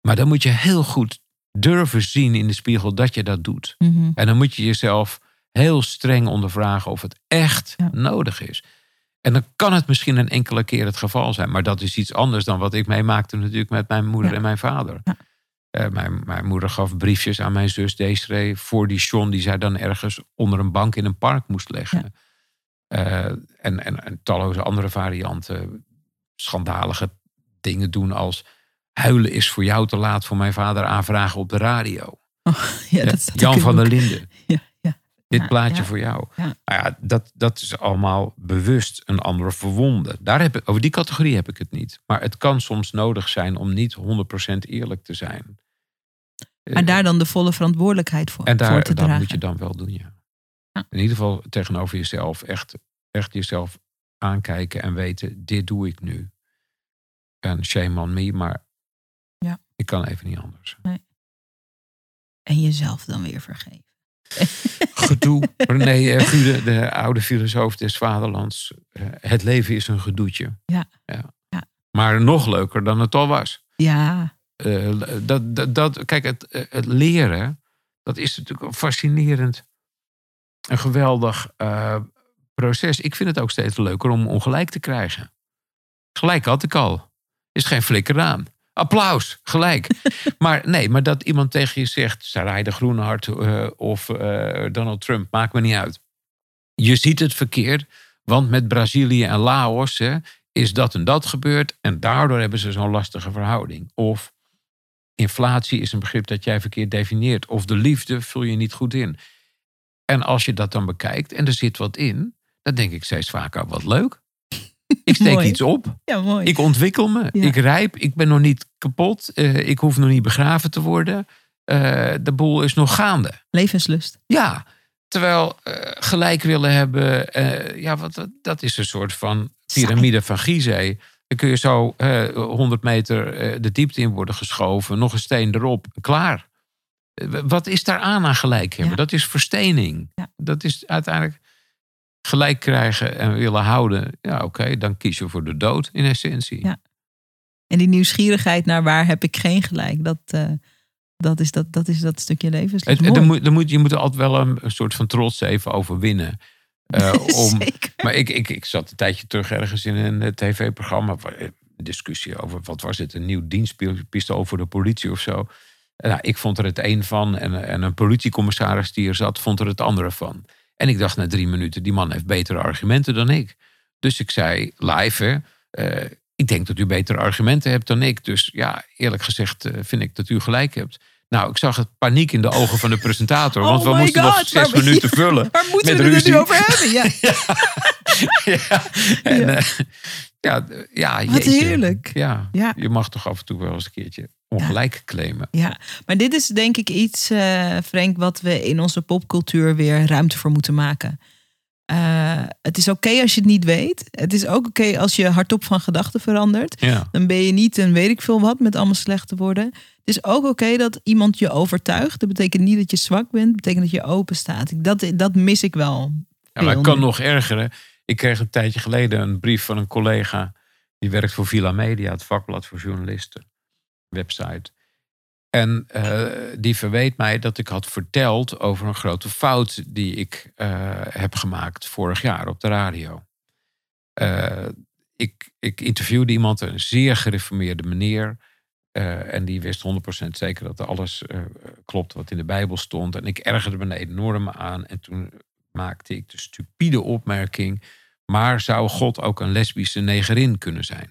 Maar dan moet je heel goed durven zien in de spiegel dat je dat doet. Mhm. En dan moet je jezelf heel streng ondervragen of het echt Ja. nodig is. En dan kan het misschien een enkele keer het geval zijn. Maar dat is iets anders dan wat ik meemaakte natuurlijk met mijn moeder Ja. en mijn vader. Ja. Eh, mijn, mijn moeder gaf briefjes aan mijn zus Desiree voor die John die zij dan ergens onder een bank in een park moest leggen. Eh, en, en, en talloze andere varianten. Schandalige dingen doen als huilen is voor jou te laat voor mijn vader aanvragen op de radio. Ja, Eh, dat Jan van der. Linden. Dit Ja, plaatje ja. voor jou. Ja. Nou ja, dat, dat is allemaal bewust een ander verwonden. Daar heb ik, over die categorie heb ik het niet. Maar het kan soms nodig zijn om niet 100% eerlijk te zijn. Maar daar dan de volle verantwoordelijkheid voor, en voor daar, te dat dragen. moet je dan wel doen, ja. In ieder geval tegenover jezelf. Echt, echt jezelf aankijken en weten, dit doe ik nu. En shame on me, maar Ja. ik kan even niet anders. En jezelf dan weer vergeven. Gedoe. René eh, Gude, de oude filosoof des vaderlands. Eh, Het leven is een gedoetje. Ja. Ja. Maar nog leuker dan het al was. Ja, Eh, dat, dat, dat, kijk, het, het leren, dat is natuurlijk een fascinerend, een geweldig proces. Ik vind het ook steeds leuker om ongelijk te krijgen. Gelijk had ik al. Is geen flikker aan. Applaus, gelijk. maar nee, maar dat iemand tegen je zegt, Sarai de Groenehart eh, of eh, Donald Trump, maakt me niet uit. Je ziet het verkeerd, want met Brazilië en Laos hè, is dat en dat gebeurd en daardoor hebben ze zo'n lastige verhouding. Of inflatie is een begrip dat jij verkeerd definieert. Of de liefde vul je niet goed in. En als je dat dan bekijkt en er zit wat in, dan denk ik steeds vaker wat leuk. Ik steek iets op. ja mooi. Ik ontwikkel me. Ja. Ik rijp. Ik ben nog niet kapot. eh, ik hoef nog niet begraven te worden. Eh, de boel is nog gaande. Levenslust. Ja, terwijl eh, gelijk willen hebben, ja, wat, dat- is een soort van piramide van Gizeh. Dan kun je zo eh 100 meter de diepte in worden geschoven, nog een steen erop, klaar. Wat is daar aan aan gelijk hebben? Ja. Dat is verstening. Ja. Dat is uiteindelijk gelijk krijgen en willen houden. Ja, oké, dan kies je voor de dood in essentie. Ja. En die nieuwsgierigheid naar waar heb ik geen gelijk, dat, eh, dat, is, dat, dat is dat stukje Mooi. er moet, er moet, je moet er altijd wel een, een soort van trots even overwinnen. Eh, om, maar ik, ik, ik zat een tijdje terug ergens in een eh, tv-programma. Discussie over wat was het, een nieuw dienstpistool voor de politie of zo. En nou, ik vond er het een van. En, en een politiecommissaris die er zat, vond er het andere van. En ik dacht na drie minuten, die man heeft betere argumenten dan ik. Dus ik zei live, hè, eh, ik denk dat u betere argumenten hebt dan ik. Dus ja, eerlijk gezegd eh, vind ik dat u gelijk hebt. Nou, ik zag het paniek in de ogen van de presentator. want Oh we moesten nog zes waar- minuten vullen. Waar moeten met we het nu over hebben? Ja. ja, en, ja. Ja, ja Wat jeetje. heerlijk. Ja, Ja. je mag toch af en toe wel eens een keertje ongelijk claimen. Ja, maar dit is denk ik iets, eh Frank, wat we in onze popcultuur weer ruimte voor moeten maken. Eh, het is oké als je het niet weet. Het is ook oké als je hardop van gedachten verandert. Ja, Dan ben je niet een weet ik veel wat met allemaal slechte woorden. Het is ook oké dat iemand je overtuigt. Dat betekent niet dat je zwak bent. Dat betekent dat je open staat. Dat, dat mis ik wel. ja maar het kan nog ergeren. Ik kreeg een tijdje geleden een brief van een collega. Die werkt voor Villa Media, het vakblad voor journalisten. Website. En eh, die verweet mij dat ik had verteld over een grote fout die ik eh, heb gemaakt vorig jaar op de radio. Eh, ik, ik interviewde iemand, een zeer gereformeerde meneer. en die wist 100% zeker dat alles klopt wat in de Bijbel stond. En ik ergerde me enorm aan. En toen maakte ik de stupide opmerking. Maar zou God ook een lesbische negerin kunnen zijn?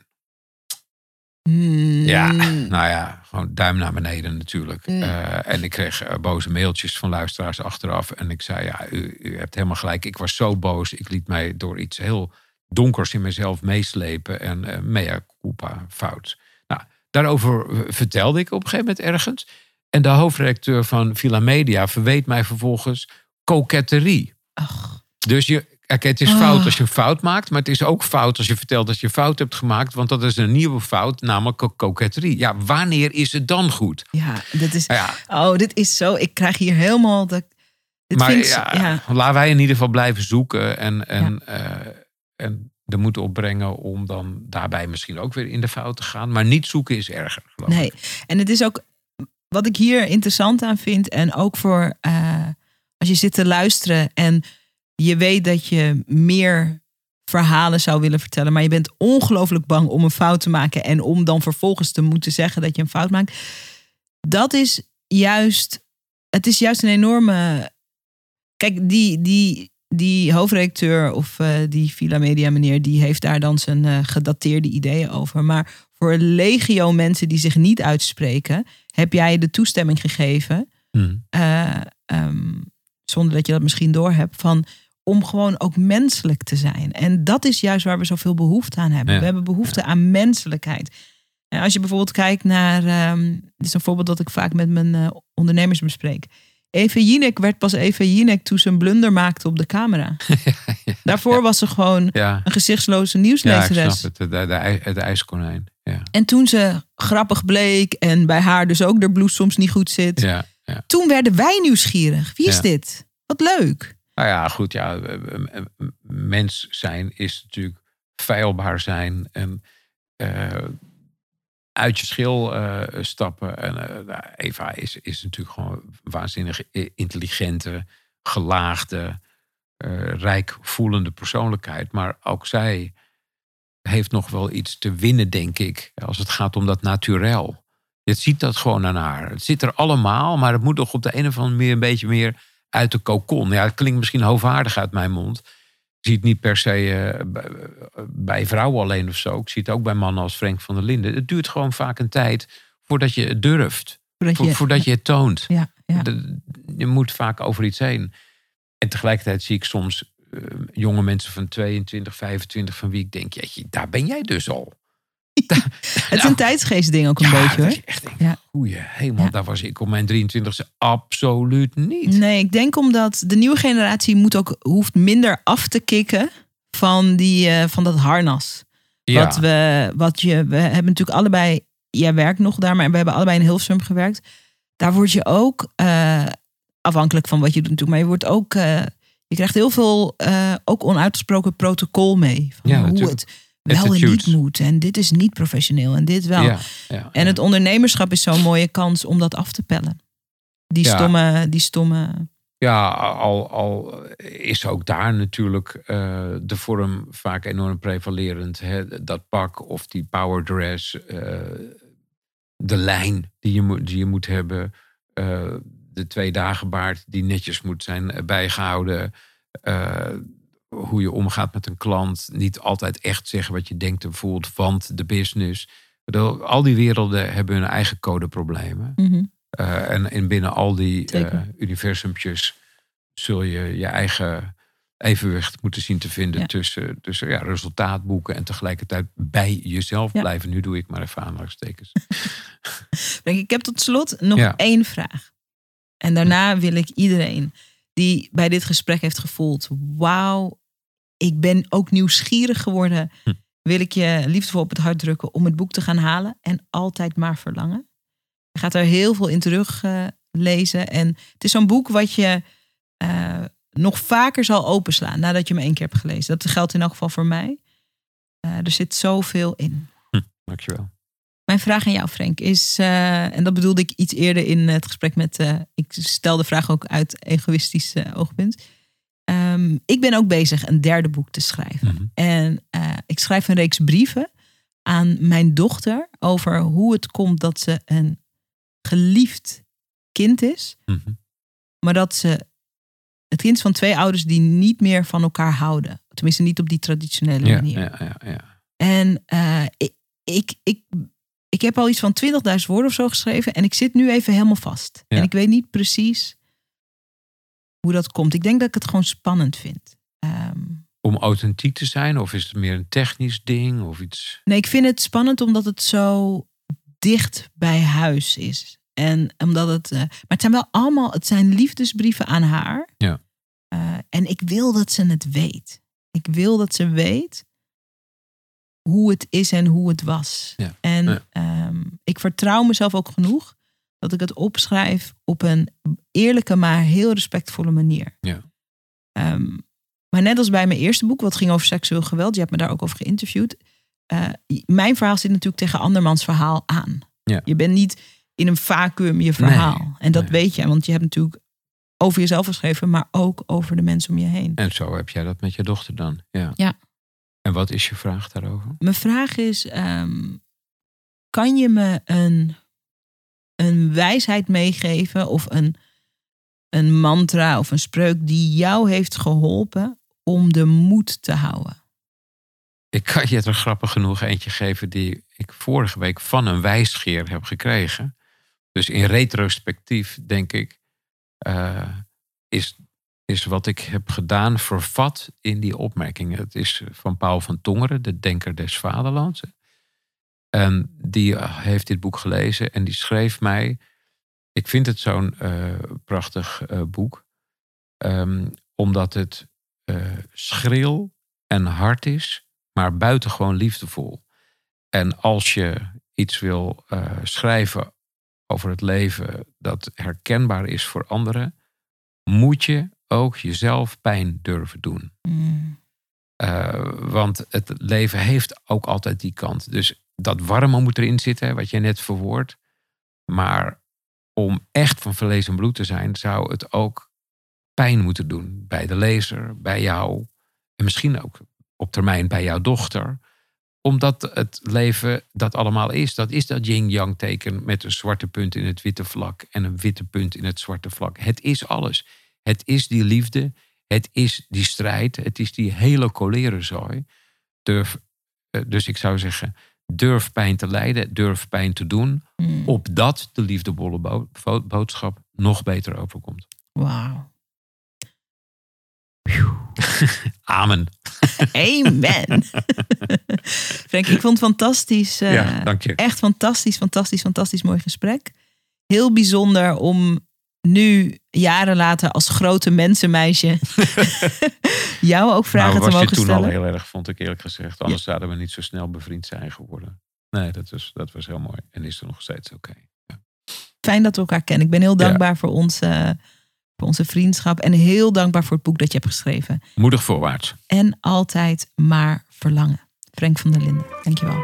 Hmm. Ja, nou ja, gewoon duim naar beneden natuurlijk. Mm. Eh, en ik kreeg eh, boze mailtjes van luisteraars achteraf. En ik zei, ja, u, u hebt helemaal gelijk. Ik was zo boos. Ik liet mij door iets heel donkers in mezelf meeslepen. En eh mea culpa, fout. Nou, daarover vertelde ik op een gegeven moment ergens. En de hoofdredacteur van Villa Media verweet mij vervolgens koketterie. Ach, Dus je, kijk, het is Ah. fout als je een fout maakt, maar het is ook fout als je vertelt dat je een fout hebt gemaakt, want dat is een nieuwe fout, namelijk ko- koketterie. Ja, wanneer is het dan goed? ja, dit is, ja, oh, dit is zo. Ik krijg hier helemaal. De, maar ik- ja, ja. laten wij in ieder geval blijven zoeken en, en, eh, en de moed opbrengen om dan daarbij misschien ook weer in de fout te gaan. Maar niet zoeken is erger, Nee, ik. en het is ook wat ik hier interessant aan vind. En ook voor eh, als je zit te luisteren en je weet dat je meer verhalen zou willen vertellen. Maar je bent ongelooflijk bang om een fout te maken. En om dan vervolgens te moeten zeggen dat je een fout maakt. Dat is juist, het is juist een enorme. Kijk, die, die, die hoofdredacteur of eh, die Villa Media meneer, die heeft daar dan zijn eh, gedateerde ideeën over. Maar voor een legio mensen die zich niet uitspreken, heb jij de toestemming gegeven, Hm. eh, ehm, zonder dat je dat misschien doorhebt, van om gewoon ook menselijk te zijn. En dat is juist waar we zoveel behoefte aan hebben. Ja. We hebben behoefte aan menselijkheid. En als je bijvoorbeeld kijkt naar, ehm, dit is een voorbeeld dat ik vaak met mijn eh, ondernemers bespreek. Eva Jinek werd pas Eva Jinek toen ze een blunder maakte op de camera. Daarvoor was ze gewoon Ja, een gezichtsloze ja, ik nieuwslezeres. snap het. De, de, het ijskonijn. Ja, En toen ze grappig bleek en bij haar dus ook de bloed soms niet goed zit. ja, ja. Toen werden wij nieuwsgierig. Wie is dit? Wat leuk. Nou ja, goed, ja, mens zijn is natuurlijk feilbaar zijn en eh, uit je schil eh, stappen. En eh, nou, Eva is, is natuurlijk gewoon waanzinnig intelligente, gelaagde, rijk voelende persoonlijkheid. Maar ook zij heeft nog wel iets te winnen, denk ik, als het gaat om dat naturel. Je ziet dat gewoon aan haar. Het zit er allemaal, maar het moet toch op de een of andere manier een beetje meer uit de kokon. Ja, het klinkt misschien hoogwaardig uit mijn mond. Ik zie het niet per se eh, bij- vrouwen alleen of zo. Ik zie het ook bij mannen als Frank van der Linden. Het duurt gewoon vaak een tijd voordat je het durft. Voordat Vo- je, voordat je het toont. ja, ja. De- je moet vaak over iets heen. En tegelijkertijd zie ik soms eh, jonge mensen van 22, 25... van wie ik denk, jeetje, daar ben jij dus al. Het is een tijdsgeestding ook een ja, beetje hoor. je echt Ja. goeie hemel, Ja. daar was ik op mijn 23e absoluut niet. Nee, ik denk omdat de nieuwe generatie moet ook, hoeft minder af te kicken van, die, eh, van dat harnas. Ja. Wat we, wat je, we hebben natuurlijk allebei, jij werkt nog daar, maar we hebben allebei in Hilversum gewerkt. Daar word je ook, eh, afhankelijk van wat je doet natuurlijk, maar je wordt ook, eh, je krijgt heel veel ook onuitgesproken protocol mee. Van Ja, hoe natuurlijk. het wel en niet moet. En dit is niet professioneel en dit wel. Ja, ja, En het ondernemerschap is zo'n mooie kans om dat af te pellen. Die stomme, die stomme Ja, al, al is ook daar natuurlijk eh, de vorm vaak enorm prevalerend. Hè? Dat pak of die power dress, eh, de lijn die je, moet, die je moet hebben, eh, de twee dagen baard die netjes moet zijn bijgehouden, hoe je omgaat met een klant, niet altijd echt zeggen wat je denkt en voelt, want de business. Al die werelden hebben hun eigen codeproblemen. Mhm. Uh, en, en binnen al die uh, universumpjes zul je je eigen evenwicht moeten zien te vinden Ja. tussen, tussen ja, resultaat boeken en tegelijkertijd bij jezelf Ja. blijven. Nu doe ik maar even aanhalingstekens. Ik heb tot slot nog Ja. één vraag. En daarna wil ik iedereen die bij dit gesprek heeft gevoeld: wauw, ik ben ook nieuwsgierig geworden. Hm. Wil ik je liefdevol op het hart drukken om het boek te gaan halen en altijd maar verlangen. Je gaat er heel veel in terug eh, lezen. En het is zo'n boek wat je eh, nog vaker zal openslaan nadat je hem één keer hebt gelezen. Dat geldt in elk geval voor mij. Eh, er zit zoveel in. Dankjewel. Mijn vraag aan jou, Frank, is, en dat bedoelde ik iets eerder in het gesprek met, ik stel de vraag ook uit egoïstisch oogpunt. Ehm, ik ben ook bezig een derde boek te schrijven. Mhm. En eh, ik schrijf een reeks brieven aan mijn dochter over hoe het komt dat ze een geliefd kind is, Mhm. maar dat ze het kind is van twee ouders die niet meer van elkaar houden. Tenminste, niet op die traditionele Ja, manier. ja, ja, ja. En eh, ik, ik, ik, ik heb al iets van 20.000 woorden of zo geschreven. En ik zit nu even helemaal vast. En ik weet niet precies hoe dat komt. Ik denk dat ik het gewoon spannend vind. Ehm, Om authentiek te zijn of is het meer een technisch ding of iets? nee, ik vind het spannend omdat het zo dicht bij huis is. En omdat het. eh, maar het zijn wel allemaal. Het zijn liefdesbrieven aan haar. Ja. Eh, en ik wil dat ze het weet. Ik wil dat ze weet hoe het is en hoe het was. Ja. En Ja. ehm, ik vertrouw mezelf ook genoeg dat ik het opschrijf op een eerlijke, maar heel respectvolle manier. Ja. Ehm, maar net als bij mijn eerste boek, wat ging over seksueel geweld, je hebt me daar ook over geïnterviewd. eh, mijn verhaal zit natuurlijk tegen andermans verhaal aan. Ja. Je bent niet in een vacuüm je verhaal. Nee, en dat nee. weet je, want je hebt natuurlijk over jezelf geschreven, maar ook over de mensen om je heen. En zo heb jij dat met je dochter dan? Ja. Ja. En wat is je vraag daarover? Mijn vraag is: ehm, kan je me een, een wijsheid meegeven of een, een mantra of een spreuk die jou heeft geholpen om de moed te houden? Ik kan je er grappig genoeg eentje geven die ik vorige week van een wijsgeer heb gekregen. Dus in retrospectief denk ik, eh, is, is wat ik heb gedaan vervat in die opmerkingen. Het is van Paul van Tongeren, de denker des vaderlands. En die eh, heeft dit boek gelezen en die schreef mij. Ik vind het zo'n eh, prachtig eh, boek. Ehm, omdat het schril en hard is, maar buitengewoon liefdevol. En als je iets wil schrijven over het leven dat herkenbaar is voor anderen, moet je ook jezelf pijn durven doen. Mm, want het leven heeft ook altijd die kant. Dus dat warme moet erin zitten, wat je net verwoordt. Maar om echt van vlees en bloed te zijn, zou het ook pijn moeten doen. Bij de lezer, bij jou. En misschien ook op termijn bij jouw dochter. Omdat het leven dat allemaal is. Dat is dat yin-yang teken met een zwarte punt in het witte vlak. En een witte punt in het zwarte vlak. Het is alles. Het is die liefde. Het is die strijd. Het is die hele cholerenzooi. Eh, dus ik zou zeggen, durf pijn te lijden. Durf pijn te doen. mm. Opdat de bo- bo- boodschap nog beter overkomt. Wauw. Amen. Amen. Frank, ik vond het fantastisch. eh, ja, dank je. echt fantastisch, fantastisch, fantastisch mooi gesprek. Heel bijzonder om nu, jaren later, als grote mensenmeisje jou ook vragen nou, te was je mogen toen stellen. al heel erg, vond ik eerlijk gezegd. Anders zouden we niet zo snel bevriend zijn geworden. Nee, dat was, dat was heel mooi. En is er nog steeds oké. Fijn dat we elkaar kennen. Ik ben heel Ja. dankbaar voor, onze, voor onze vriendschap. En heel dankbaar voor het boek dat je hebt geschreven. Moedig voorwaarts. En altijd maar verlangen. Frank van der Linden, dankjewel.